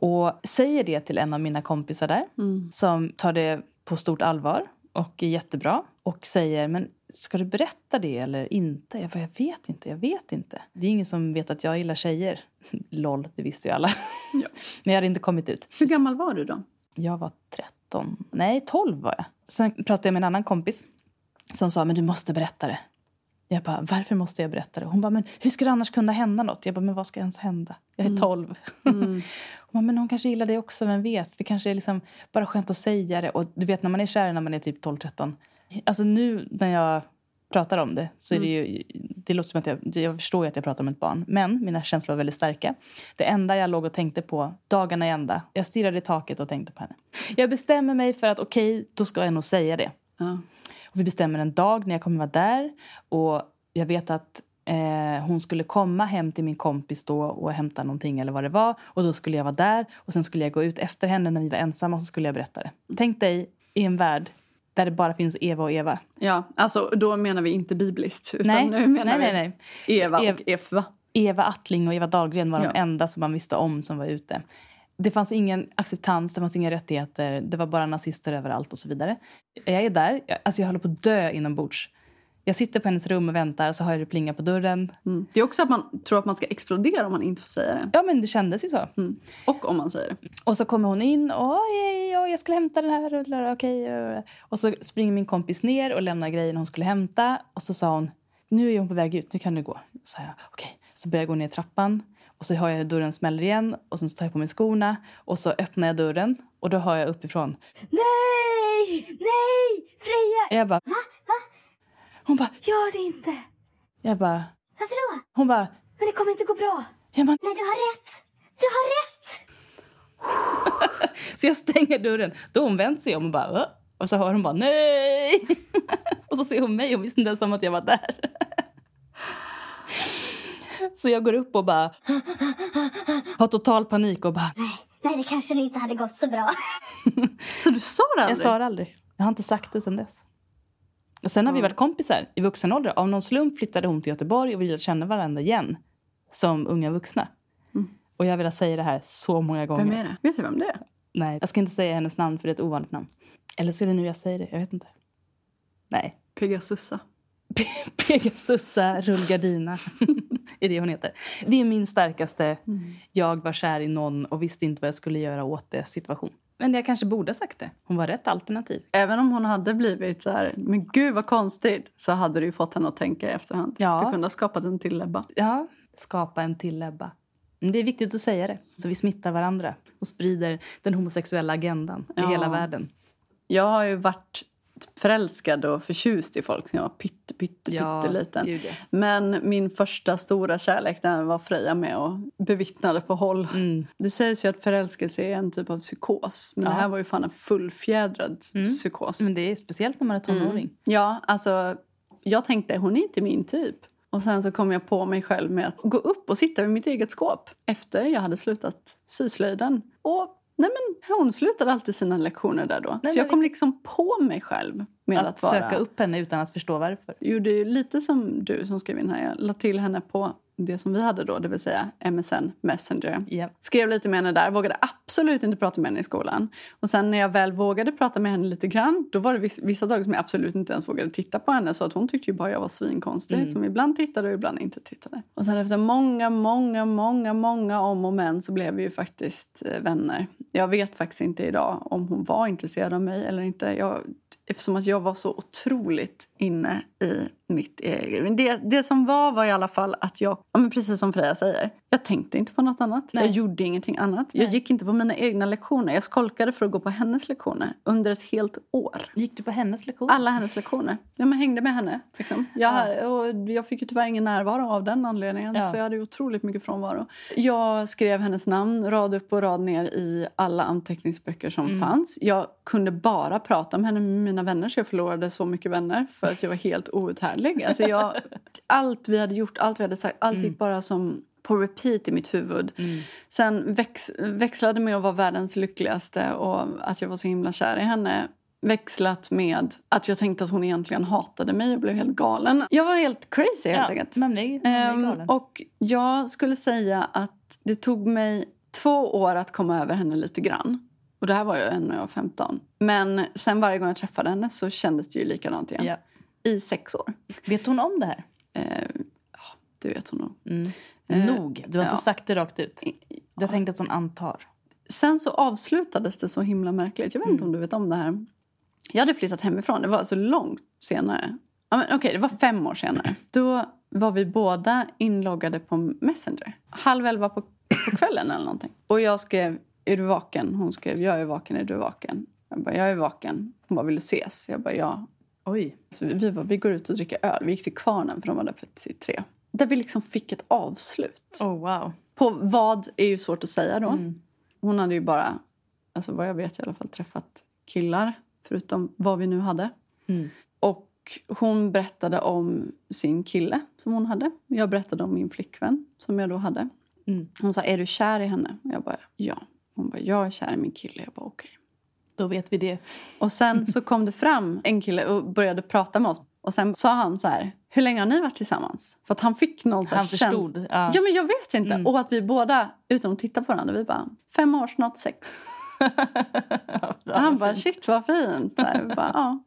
Speaker 1: Och säger det till en av mina kompisar där som tar det på stort allvar och är jättebra och säger men ska du berätta det eller inte? Jag bara, jag vet inte, jag vet inte. Det är ingen som vet att jag gillar tjejer. (laughs) Loll, det visste ju alla. (laughs) Men jag hade inte kommit ut.
Speaker 2: Hur gammal var du då?
Speaker 1: Jag var 13. Nej, 12 var jag. Sen pratade jag med en annan kompis som sa men du måste berätta det. Jag bara, varför måste jag berätta det? Hon bara, men hur ska det annars kunna hända något? Jag bara, men vad ska ens hända? Jag är 12. Hon (laughs) bara, men hon kanske gillar det också, vem vet? Det kanske är liksom bara skönt att säga det. Och du vet när man är kär när man är typ 12-13. Alltså nu när jag pratar om det så är det ju... Det låter som att jag, jag förstår att jag pratar om ett barn. Men mina känslor var väldigt starka. Det enda jag låg och tänkte på dagarna i ända. Jag stirrade i taket och tänkte på henne. Jag bestämmer mig för att okej, då ska jag nog säga det.
Speaker 2: Ja.
Speaker 1: Och vi bestämmer en dag när jag kommer vara där. Och jag vet att eh, hon skulle komma hem till min kompis då och hämta någonting eller vad det var. Och då skulle jag vara där och sen skulle jag gå ut efter henne när vi var ensamma och så skulle jag berätta det. Tänk dig i en värld där det bara finns Eva och Eva.
Speaker 2: ja, alltså då menar vi inte bibliskt. Utan
Speaker 1: Nej,
Speaker 2: nu menar
Speaker 1: nej,
Speaker 2: vi
Speaker 1: nej, nej.
Speaker 2: Eva
Speaker 1: Ev-
Speaker 2: och Eva.
Speaker 1: Eva Attling och Eva Dahlgren var
Speaker 2: Ja.
Speaker 1: de enda som man visste om som var ute. Det fanns ingen acceptans, det fanns inga rättigheter, det var bara nazister överallt och så vidare. Jag är där, alltså jag håller på att dö inombords. Jag sitter på hennes rum och väntar så hör jag det plinga på dörren.
Speaker 2: Mm. Det är också att man tror att man ska explodera om man inte får säga det.
Speaker 1: Ja men det kändes ju så.
Speaker 2: Mm. Och om man säger det.
Speaker 1: Och så kommer hon in och oj, oj, jag skulle hämta den här. och- Okej. och- Och så springer min kompis ner och lämnar grejen hon skulle hämta. Och så sa hon, nu är hon på väg ut, nu kan du gå. Så jag, okej. Så börjar jag gå ner trappan. Och så hör jag hur dörren smäller igen. Och sen så tar jag på mig skorna. Och så öppnar jag dörren. Och då hör jag uppifrån.
Speaker 7: Nej! Nej! Freja!
Speaker 1: Jag bara... Hon bara...
Speaker 7: Gör det inte!
Speaker 1: Jag bara...
Speaker 7: Varför då?
Speaker 1: Hon bara...
Speaker 7: Men det kommer inte gå bra.
Speaker 1: Jag bara
Speaker 7: Nej, du har rätt! Du har rätt! (laughs)
Speaker 1: Så jag stänger dörren. Då hon vänt sig om och bara... "Åh." Och så hör hon bara nej. (laughs) och så ser hon mig och visste inte ens om att jag var där. (laughs) så jag går upp och bara... har total panik och bara...
Speaker 7: Nej, det kanske inte hade gått så bra.
Speaker 2: Så du sa det
Speaker 1: Jag
Speaker 2: aldrig?
Speaker 1: sa det aldrig. Jag har inte sagt det sen dess. Och sen har vi varit kompisar i vuxen ålder. Av någon slump flyttade hon till Göteborg och vi lärde känna varandra igen. Som unga vuxna. Och jag har velat säga det här så många gånger.
Speaker 2: Vem är det? Vet du vem det är?
Speaker 1: Nej, jag ska inte säga hennes namn för det är ett ovanligt namn. Eller så är det nu jag säger det, jag vet inte. Nej.
Speaker 2: Pegasussa. (laughs)
Speaker 1: Pegasussa Rullgardina (laughs) är det hon heter. Det är min starkaste jag var kär i någon och visste inte vad jag skulle göra åt det situation. Men jag kanske borde ha sagt det. Hon var rätt alternativ.
Speaker 2: Även om hon hade blivit så här, men gud vad konstigt, så hade du fått henne att tänka i efterhand.
Speaker 1: Ja.
Speaker 2: Du kunde ha skapat en till Ebba.
Speaker 1: Ja, skapa en till Ebba. Men det är viktigt att säga det, så vi smittar varandra och sprider den homosexuella agendan i
Speaker 2: Ja.
Speaker 1: hela världen.
Speaker 2: Jag har ju varit förälskad och förtjust i folk när jag var pytte, pytte,
Speaker 1: Ja,
Speaker 2: pytteliten. Men min första stora kärlek den var Freja med och bevittnade på håll.
Speaker 1: Mm.
Speaker 2: Det sägs ju att förälskelse är en typ av psykos. Men
Speaker 1: Ja.
Speaker 2: det här var ju fan en fullfjädrad psykos.
Speaker 1: Men det är speciellt när man är tonåring.
Speaker 2: Ja, alltså jag tänkte hon är inte min typ. Och sen så kom jag på mig själv med att gå upp och sitta vid mitt eget skåp efter jag hade slutat syslöjden. Och nej men, hon slutade alltid sina lektioner där då.
Speaker 1: Nej,
Speaker 2: så jag kom liksom på mig själv med att,
Speaker 1: Att
Speaker 2: vara...
Speaker 1: söka upp henne utan att förstå varför.
Speaker 2: gjorde ju lite som du som skrev in här. Jag la till henne på det som vi hade då, det vill säga MSN Messenger.
Speaker 1: Ja.
Speaker 2: Skrev lite med henne där, vågade absolut inte prata med henne i skolan. Och sen när jag väl vågade prata med henne lite grann, då var det viss, vissa dagar som jag absolut inte ens vågade titta på henne. Så att hon tyckte ju bara jag var svinkonstig, som ibland tittade och ibland inte tittade. Och sen efter många, många, många, många om och men så blev vi ju faktiskt eh, vänner. Jag vet faktiskt inte idag om hon var intresserad av mig eller inte. Jag, eftersom att jag var så otroligt inne i mitt eget. Men det, det som var var i alla fall att jag, ja, men precis som Freja säger, jag tänkte inte på något annat.
Speaker 1: Nej.
Speaker 2: Jag gjorde ingenting annat. Jag
Speaker 1: Nej.
Speaker 2: gick inte på mina egna lektioner. Jag skolkade för att gå på hennes lektioner under ett helt år.
Speaker 1: Gick du på hennes lektion?
Speaker 2: Alla hennes lektioner. Ja, men hängde med henne. Liksom. Jag, och jag fick ju tyvärr ingen närvaro av den anledningen.
Speaker 1: Ja.
Speaker 2: Så jag hade otroligt mycket frånvaro. Jag skrev hennes namn rad upp och rad ner i alla anteckningsböcker som
Speaker 1: Mm.
Speaker 2: fanns. Jag kunde bara prata med henne med mina vänner så jag förlorade så mycket vänner för att jag var helt outhärdlig. Alltså jag, allt vi hade gjort, allt vi hade sagt, allt
Speaker 1: Mm.
Speaker 2: gick bara som på repeat i mitt huvud. Sen väx, växlade med att vara världens lyckligaste och att jag var så himla kär i henne växlat med att jag tänkte att hon egentligen hatade mig och blev helt galen. Jag var helt crazy helt
Speaker 1: ja,
Speaker 2: enkelt.
Speaker 1: man blir, man blir galen.
Speaker 2: och jag skulle säga att det tog mig två år att komma över henne lite grann. Och det här var ju när jag var 15. Men sen varje gång jag träffade henne så kändes det ju likadant igen.
Speaker 1: ja.
Speaker 2: I sex år.
Speaker 1: Vet hon om det här?
Speaker 2: Eh, ja, det vet hon nog.
Speaker 1: Mm.
Speaker 2: Eh,
Speaker 1: Nog. Du har
Speaker 2: ja.
Speaker 1: inte sagt det rakt ut. Du har tänkt att hon antar.
Speaker 2: Sen så avslutades det så himla märkligt. Jag vet inte om du vet om det här. Jag hade flyttat hemifrån. Det var så långt senare. Okej, det var fem år senare. Då var vi båda inloggade på Messenger. Halv elva på, på kvällen eller någonting. Och jag skrev, är du vaken? Hon skrev, jag är vaken, är du vaken? Jag bara, jag är vaken. Hon bara, vill du ses? Jag bara, ja.
Speaker 1: Oj.
Speaker 2: Så vi, vi, bara, vi går ut och dricker öl. Vi gick till Kvarnen för de var där till tre. Där vi liksom fick ett avslut.
Speaker 1: Oh, wow.
Speaker 2: På vad är ju svårt att säga då.
Speaker 1: Mm.
Speaker 2: Hon hade ju bara, alltså vad jag vet i alla fall, träffat killar. Förutom vad vi nu hade.
Speaker 1: Mm.
Speaker 2: Och hon berättade om sin kille som hon hade. Jag berättade om min flickvän som jag då hade.
Speaker 1: Mm.
Speaker 2: Hon sa, är du kär i henne? Och jag bara, ja. Hon bara, jag är kär i min kille. Jag bara, okej.
Speaker 1: Då vet vi det.
Speaker 2: Och sen så kom det fram en kille och började prata med oss. Och sen sa han så här, hur länge har ni varit tillsammans? För att han fick någon
Speaker 1: Han förstod.
Speaker 2: käns-
Speaker 1: Ja.
Speaker 2: Ja men jag vet inte. Och att vi båda, utan att titta på varandra, vi bara, fem år, snart sex. (laughs) och han bara, shit vad fint. Här, bara, ja.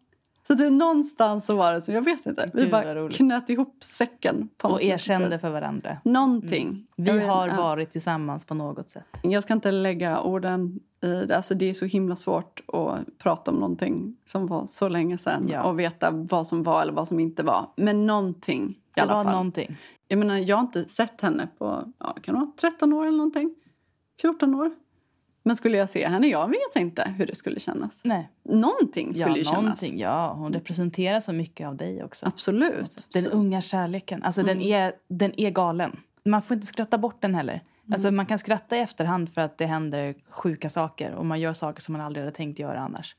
Speaker 2: Så det någonstans så var det så, jag vet inte. Vi
Speaker 1: Gud,
Speaker 2: bara knöt ihop säcken. På
Speaker 1: Och erkände för varandra.
Speaker 2: Någonting. Jag
Speaker 1: Vi har varit tillsammans på något sätt.
Speaker 2: Jag ska inte lägga orden i det. Alltså det är så himla svårt att prata om någonting som var så länge sedan
Speaker 1: Ja.
Speaker 2: och veta vad som var eller vad som inte var. Men någonting i
Speaker 1: Det
Speaker 2: alla
Speaker 1: var
Speaker 2: fall.
Speaker 1: någonting.
Speaker 2: Jag menar, jag har inte sett henne på ja, kan det vara 13 år eller någonting. 14 år. Men skulle jag se henne? Jag vet inte hur det skulle kännas.
Speaker 1: Nej.
Speaker 2: Någonting skulle
Speaker 1: Ja,
Speaker 2: ju kännas.
Speaker 1: någonting. Ja, hon representerar så mycket av dig också.
Speaker 2: Absolut.
Speaker 1: Den
Speaker 2: Så-
Speaker 1: unga kärleken. Alltså, den, är, den är galen. Man får inte skratta bort den heller. Alltså, man kan skratta i efterhand för att det händer sjuka saker och man gör saker som man aldrig hade tänkt göra annars.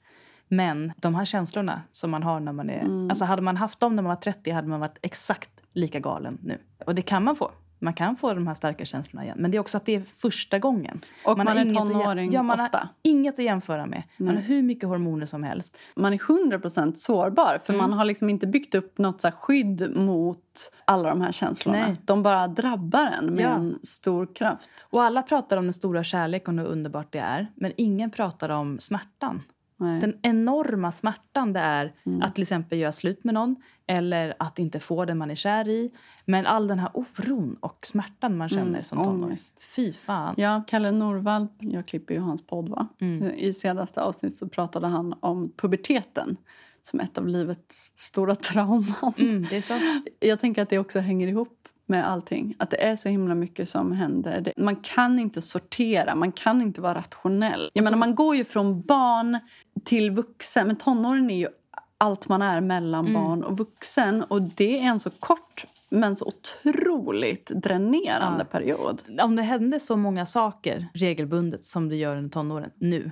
Speaker 1: Men de här känslorna som man har när man är... Alltså hade man haft dem när man var 30 hade man varit exakt lika galen nu. Och det kan man få. Man kan få de här starka känslorna igen. Men det är också att det är första gången.
Speaker 2: Och man
Speaker 1: har
Speaker 2: är tonåring
Speaker 1: ja, man
Speaker 2: ofta.
Speaker 1: har inget att jämföra med. Man har hur mycket hormoner som helst.
Speaker 2: man är 100% sårbar. För
Speaker 1: Mm.
Speaker 2: man har liksom inte byggt upp något så skydd mot alla de här känslorna.
Speaker 1: Nej.
Speaker 2: De bara drabbar en med
Speaker 1: Ja.
Speaker 2: en stor kraft.
Speaker 1: Och alla pratar om den stora kärleken och hur underbart det är. Men ingen pratar om smärtan.
Speaker 2: Nej.
Speaker 1: Den enorma smärtan det är
Speaker 2: Mm.
Speaker 1: att till exempel göra slut med någon eller att inte få den man är kär i. Men all den här oron och smärtan man känner som tonåring.
Speaker 2: Mm.
Speaker 1: Fy fan.
Speaker 2: Ja, Kalle Norvald, jag klipper ju hans podd va?
Speaker 1: Mm.
Speaker 2: I senaste avsnitt så pratade han om puberteten som ett av livets stora trauman.
Speaker 1: Mm, det är så. (laughs)
Speaker 2: Jag tänker att det också hänger ihop med allting. Att det är så himla mycket som händer. Man kan inte sortera, man kan inte vara rationell. Jag menar, man går ju från barn till vuxen. Men tonåren är ju allt man är mellan
Speaker 1: Mm.
Speaker 2: barn och vuxen. Och det är en så kort men så otroligt dränerande
Speaker 1: Ja.
Speaker 2: period.
Speaker 1: Om det hände så många saker regelbundet som det gör under tonåren nu,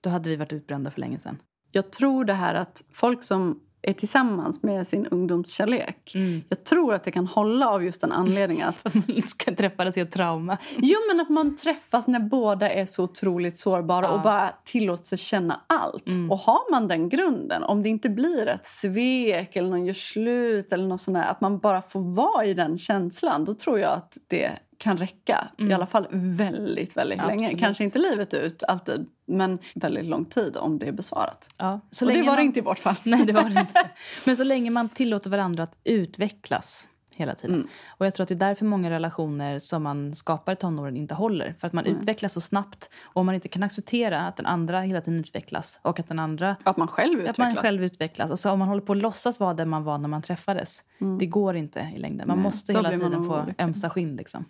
Speaker 1: då hade vi varit utbrända för länge sedan.
Speaker 2: Jag tror det här att folk som är tillsammans med sin ungdomskärlek.
Speaker 1: Mm.
Speaker 2: Jag tror att det kan hålla av just den anledningen (laughs) att
Speaker 1: Man ska träffas i ett trauma.
Speaker 2: Jo, men att man träffas när båda är så otroligt sårbara
Speaker 1: Ja. Mm.
Speaker 2: och bara tillåter sig känna allt. Och har man den grunden, om det inte blir ett svek eller någon gör slut eller något sånt där, att man bara får vara i den känslan, då tror jag att det kan räcka. I alla fall väldigt, väldigt länge.
Speaker 1: Mm. Absolut.
Speaker 2: Kanske inte livet ut alltid, men väldigt lång tid om det är besvarat.
Speaker 1: Ja, så
Speaker 2: och det
Speaker 1: länge
Speaker 2: var det
Speaker 1: man-
Speaker 2: inte i vårt fall.
Speaker 1: Nej, det var det inte. (laughs) Men så länge man tillåter varandra att utvecklas hela tiden.
Speaker 2: Mm.
Speaker 1: Och jag tror att det är därför många relationer som man skapar i tonåren inte håller. För att man utvecklas så snabbt. Och om man inte kan acceptera att den andra hela tiden utvecklas och att den andra
Speaker 2: Att man själv
Speaker 1: att
Speaker 2: utvecklas.
Speaker 1: man själv utvecklas. Alltså om man håller på att låtsas vara den man var när man träffades. Det går inte i längden. Man
Speaker 2: Mm. Nej,
Speaker 1: måste hela tiden få ömsa skinn. Liksom.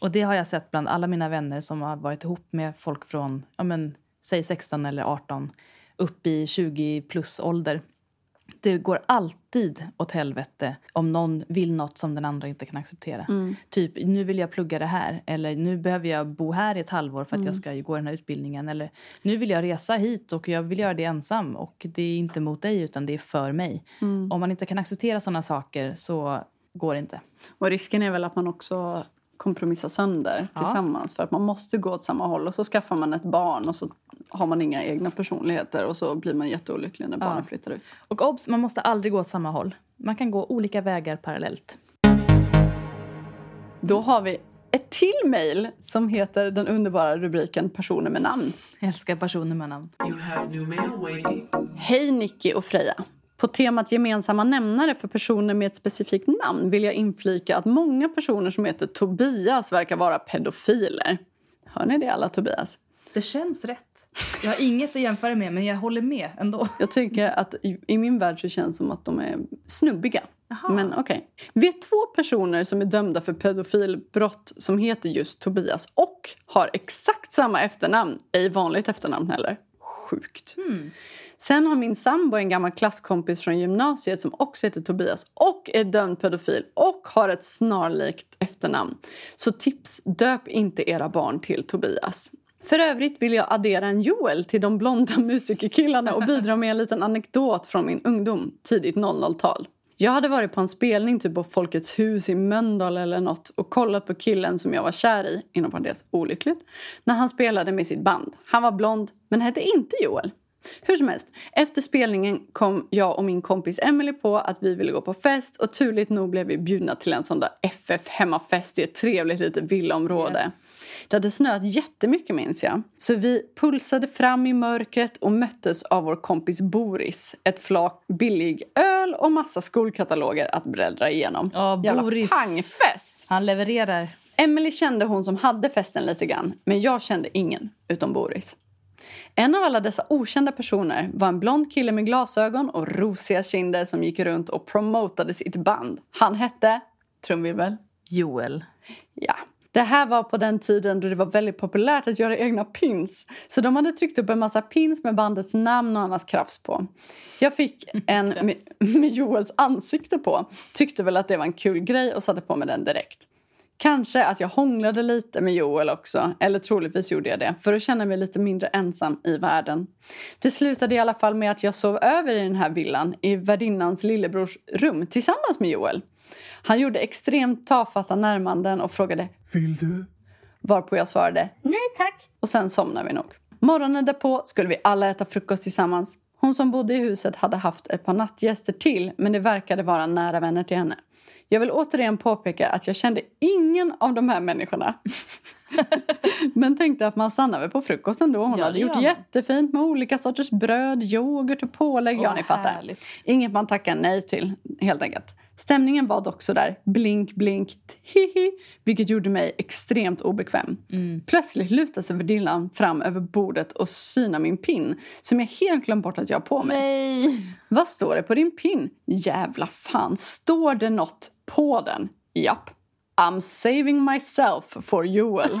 Speaker 1: Och det har jag sett bland alla mina vänner som har varit ihop med folk från, ja men, säg 16 eller 18 upp i 20 plus ålder. Det går alltid åt helvete om någon vill något som den andra inte kan acceptera.
Speaker 2: Mm.
Speaker 1: Typ, nu vill jag plugga det här. Eller nu behöver jag bo här i ett halvår för att
Speaker 2: Mm.
Speaker 1: jag ska gå den här utbildningen. Eller nu vill jag resa hit och jag vill göra det ensam. Och det är inte mot dig utan det är för mig.
Speaker 2: Mm.
Speaker 1: Om man inte kan acceptera sådana saker så går det inte.
Speaker 2: Och risken är väl att man också kompromissar sönder
Speaker 1: Ja.
Speaker 2: tillsammans. För att man måste gå åt samma håll och så skaffar man ett barn och så har man inga egna personligheter och så blir man jätteolycklig när barnen flyttar ut.
Speaker 1: Och obs, man måste aldrig gå åt samma håll. Man kan gå olika vägar parallellt.
Speaker 2: Då har vi ett till mejl som heter den underbara rubriken personer med namn.
Speaker 1: Jag älskar personer med namn.
Speaker 6: You have new mail waiting.
Speaker 2: Hej Nicky och Freja. På temat gemensamma nämnare för personer med ett specifikt namn vill jag inflika att många personer som heter Tobias verkar vara pedofiler. Hör ni det alla Tobias?
Speaker 1: Det känns rätt. Jag har inget att jämföra med, men jag håller med ändå.
Speaker 2: Jag tycker att i, min värld så känns det som att de är snubbiga. Men okej. Vi är två personer som är dömda för pedofilbrott som heter just Tobias och har exakt samma efternamn. Ej vanligt efternamn heller. Sjukt. Sen har min sambo en gammal klasskompis från gymnasiet som också heter Tobias och är dömd pedofil och har ett snarlikt efternamn. Så tips, döp inte era barn till Tobias. För övrigt vill jag addera en Joel till de blonda (laughs) musikerkillarna och bidra med en liten anekdot från min ungdom, tidigt 00-tal. Jag hade varit på en spelning typ på Folkets hus i Mölndal eller något och kollat på killen som jag var kär i, inom parentes olyckligt, när han spelade med sitt band. Han var blond, men hette inte Joel. Hur som helst, efter spelningen kom jag och min kompis Emily på att vi ville gå på fest och turligt nog blev vi bjudna till en sån där FF hemmafest i ett trevligt litet villaområde.
Speaker 1: Yes.
Speaker 2: Det hade snöat jättemycket minns jag. Så vi pulsade fram i mörkret och möttes av vår kompis Boris. Ett flak billig öl och massa skolkataloger att bläddra igenom.
Speaker 1: Ja,
Speaker 2: Jävla
Speaker 1: Boris.
Speaker 2: pangfest!
Speaker 1: Han levererar.
Speaker 2: Emily kände hon som hade festen lite grann, men jag kände ingen utom Boris. En av alla dessa okända personer var en blond kille med glasögon och rosiga kinder som gick runt och promotade sitt band. Han hette, trumvirvel,
Speaker 1: Joel.
Speaker 2: Ja. Det här var på den tiden då det var väldigt populärt att göra egna pins. Så de hade tryckt upp en massa pins med bandets namn och annat krafs på. Jag fick en (laughs) med, med Joels ansikte på. Tyckte väl att det var en kul grej och satte på mig den direkt. Kanske att jag hånglade lite med Joel också, eller troligtvis gjorde jag det, för att känna mig lite mindre ensam i världen. Det slutade i alla fall med att jag sov över i den här villan i värdinnans lillebrors rum tillsammans med Joel. Han gjorde extremt tafatta närmanden och frågade
Speaker 8: Vill du?
Speaker 2: varpå jag svarade
Speaker 7: Nej tack.
Speaker 2: och sen somnade vi nog. Morgonen därpå skulle vi alla äta frukost tillsammans. Hon som bodde i huset hade haft ett par nattgäster till men det verkade vara nära vänner till henne. Jag vill återigen påpeka att jag kände ingen av de här människorna. (laughs) men tänkte att man stannar väl på frukosten då. Hon
Speaker 1: Ja,
Speaker 2: hade gjort
Speaker 1: man.
Speaker 2: jättefint med olika sorters bröd, yoghurt och pålägg. ja,
Speaker 1: Åh,
Speaker 2: ni fattar.
Speaker 1: härligt.
Speaker 2: Inget man tackar nej till, helt enkelt. Stämningen var dock sådär blink, blink, hihi, vilket gjorde mig extremt obekväm. Plötsligt lutade sig värdinnan fram över bordet och synade min pin som jag helt glömt bort att jag har på mig.
Speaker 1: Nej!
Speaker 2: Vad står det på din pin? Jävla fan, står det något på den? Japp. I'm saving myself for Joel. (laughs)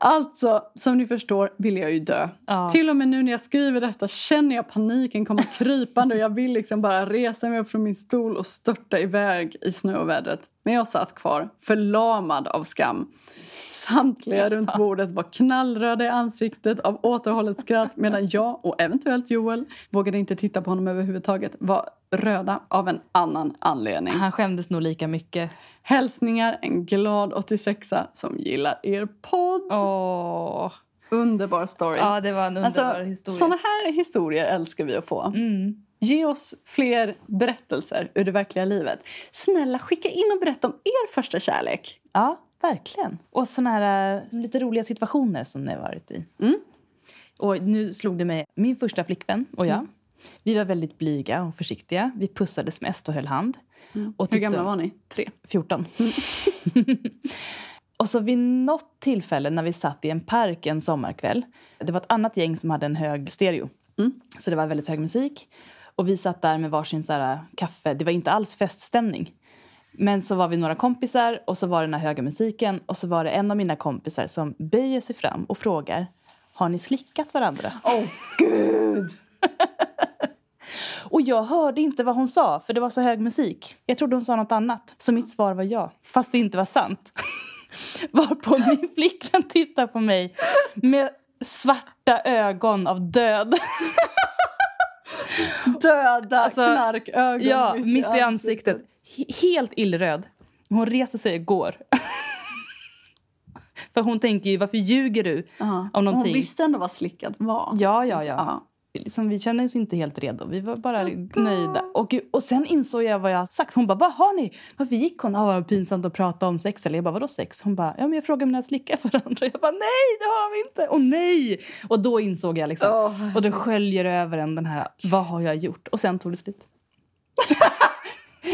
Speaker 2: Alltså, som ni förstår vill jag ju dö.
Speaker 1: Ja.
Speaker 2: Till och med nu när jag skriver detta känner jag paniken komma (laughs) krypande och jag vill liksom bara resa mig upp från min stol och störta iväg i snövädret. Men jag satt kvar, förlamad av skam. Samtliga runt bordet var knallröda i ansiktet av återhållet skratt medan jag och eventuellt Joel vågade inte titta på honom överhuvudtaget var röda av en annan anledning.
Speaker 1: Han skämdes nog lika mycket.
Speaker 2: Hälsningar en glad 86a som gillar er podd.
Speaker 1: Åh.
Speaker 2: Underbar story.
Speaker 1: Ja, det var en underbar
Speaker 2: alltså,
Speaker 1: historia.
Speaker 2: Såna här historier älskar vi att få.
Speaker 1: Mm.
Speaker 2: Ge oss fler berättelser ur det verkliga livet. Snälla, skicka in och berätta om er första kärlek.
Speaker 1: Ja, verkligen. Och såna här äh, lite roliga situationer som ni har varit i.
Speaker 2: Mm.
Speaker 1: Och nu slog det mig, min första flickvän och jag, vi var väldigt blyga och försiktiga. Vi pussades mest och höll hand. Och
Speaker 2: Mm. Hur
Speaker 1: tyckte-
Speaker 2: gamla var ni? Tre.
Speaker 1: 14. (laughs) och så vid något tillfälle när vi satt i en park en sommarkväll. Det var ett annat gäng som hade en hög stereo. Så det var väldigt hög musik. Och vi satt där med varsin så här kaffe. Det var inte alls feststämning. Men så var vi några kompisar och så var det den här höga musiken. Och så var det en av mina kompisar som böjer sig fram och frågar Har ni slickat varandra?
Speaker 2: Åh, gud! (laughs)
Speaker 1: Och jag hörde inte vad hon sa, för det var så hög musik. Jag trodde hon sa något annat. Så mitt svar var ja, fast det inte var sant. (laughs) Varpå min flickvän tittar på mig med svarta ögon av död.
Speaker 2: Döda
Speaker 1: Alltså,
Speaker 2: knarkögon
Speaker 1: Ja, mitt i ansiktet. He- Helt illröd. Hon reser sig och går. (laughs) För hon tänker ju, varför ljuger du
Speaker 2: Ja.
Speaker 1: om någonting?
Speaker 2: Hon visste ändå vad slickad var.
Speaker 1: Ja, ja, ja.
Speaker 2: Ja.
Speaker 1: Liksom, vi kände oss inte helt redo. Vi var bara nöjda. Och, och sen insåg jag vad jag sagt. Hon bara, vad har ni? Varför gick hon? Ah, vad pinsamt att prata om sex. Eller jag bara, vadå sex? Hon bara, ja men jag frågade om ni har slickat varandra. Jag bara, nej det har vi inte. Och nej! Och då insåg jag liksom.
Speaker 2: Åh,
Speaker 1: och den sköljer över en den här, vad har jag gjort? Och sen tog det slut. (laughs)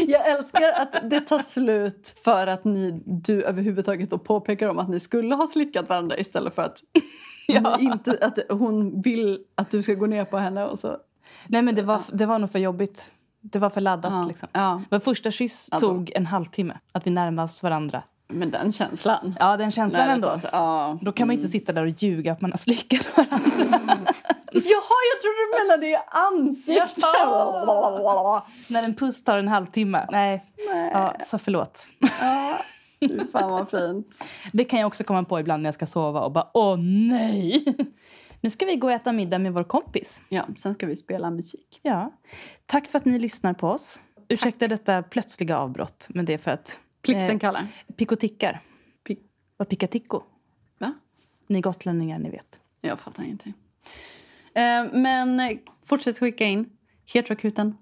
Speaker 2: Jag älskar att det tar slut för att ni, du överhuvudtaget då påpekar om att ni skulle ha slickat varandra istället för att, (laughs)
Speaker 1: Ja. (laughs)
Speaker 2: inte, att hon vill att du ska gå ner på henne. Och så.
Speaker 1: Nej men det var, det var nog för jobbigt. Det var för laddat
Speaker 2: Ja,
Speaker 1: liksom.
Speaker 2: ja.
Speaker 1: Vår första kyss tog en halvtimme. Att vi närmade oss varandra.
Speaker 2: Men den känslan.
Speaker 1: Ja, den känslan
Speaker 2: det
Speaker 1: ändå.
Speaker 2: Ja.
Speaker 1: Då kan man inte sitta där och ljuga att man har slickat varandra. (laughs)
Speaker 2: Jaha, jag trodde du menade i ansiktet.
Speaker 1: När en puss tar en halvtimme. Nej. Ja, så förlåt.
Speaker 2: Fy fan vad fint.
Speaker 1: Det kan jag också komma på ibland när jag ska sova och bara åh nej. Nu ska vi gå och äta middag med vår kompis.
Speaker 2: Ja, sen ska vi spela musik.
Speaker 1: Ja. Tack för att ni lyssnar på oss. Ursäkta detta plötsliga avbrott, men det är för att
Speaker 2: Plikten
Speaker 1: Eh.
Speaker 2: kallar.
Speaker 1: Pico tickar.
Speaker 2: Pi-
Speaker 1: Vad picka ticko?
Speaker 2: Va?
Speaker 1: Ni gotlänningar, ni vet.
Speaker 2: Jag fattar ingenting. Eh, men fortsätt skicka in heteroakuten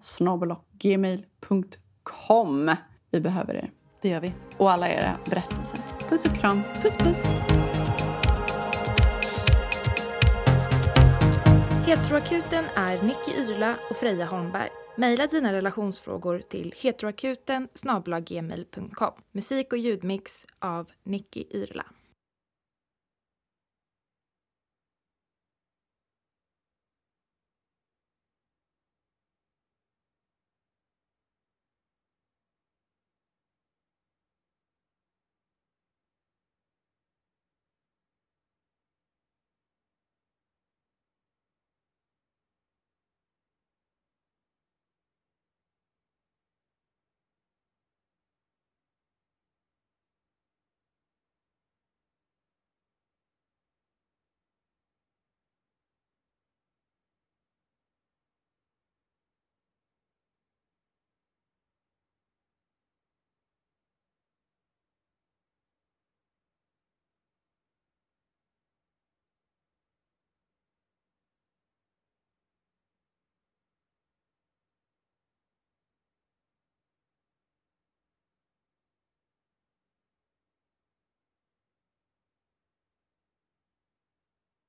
Speaker 2: gmail.com. Vi behöver er.
Speaker 1: Det gör vi.
Speaker 2: Och alla era berättelser. Puss och kram.
Speaker 1: Puss, puss.
Speaker 3: Heteroakuten är Nicky Irla och Freja Holmberg. Maila dina relationsfrågor till heteroakuten. Musik och ljudmix av Nicky Irla.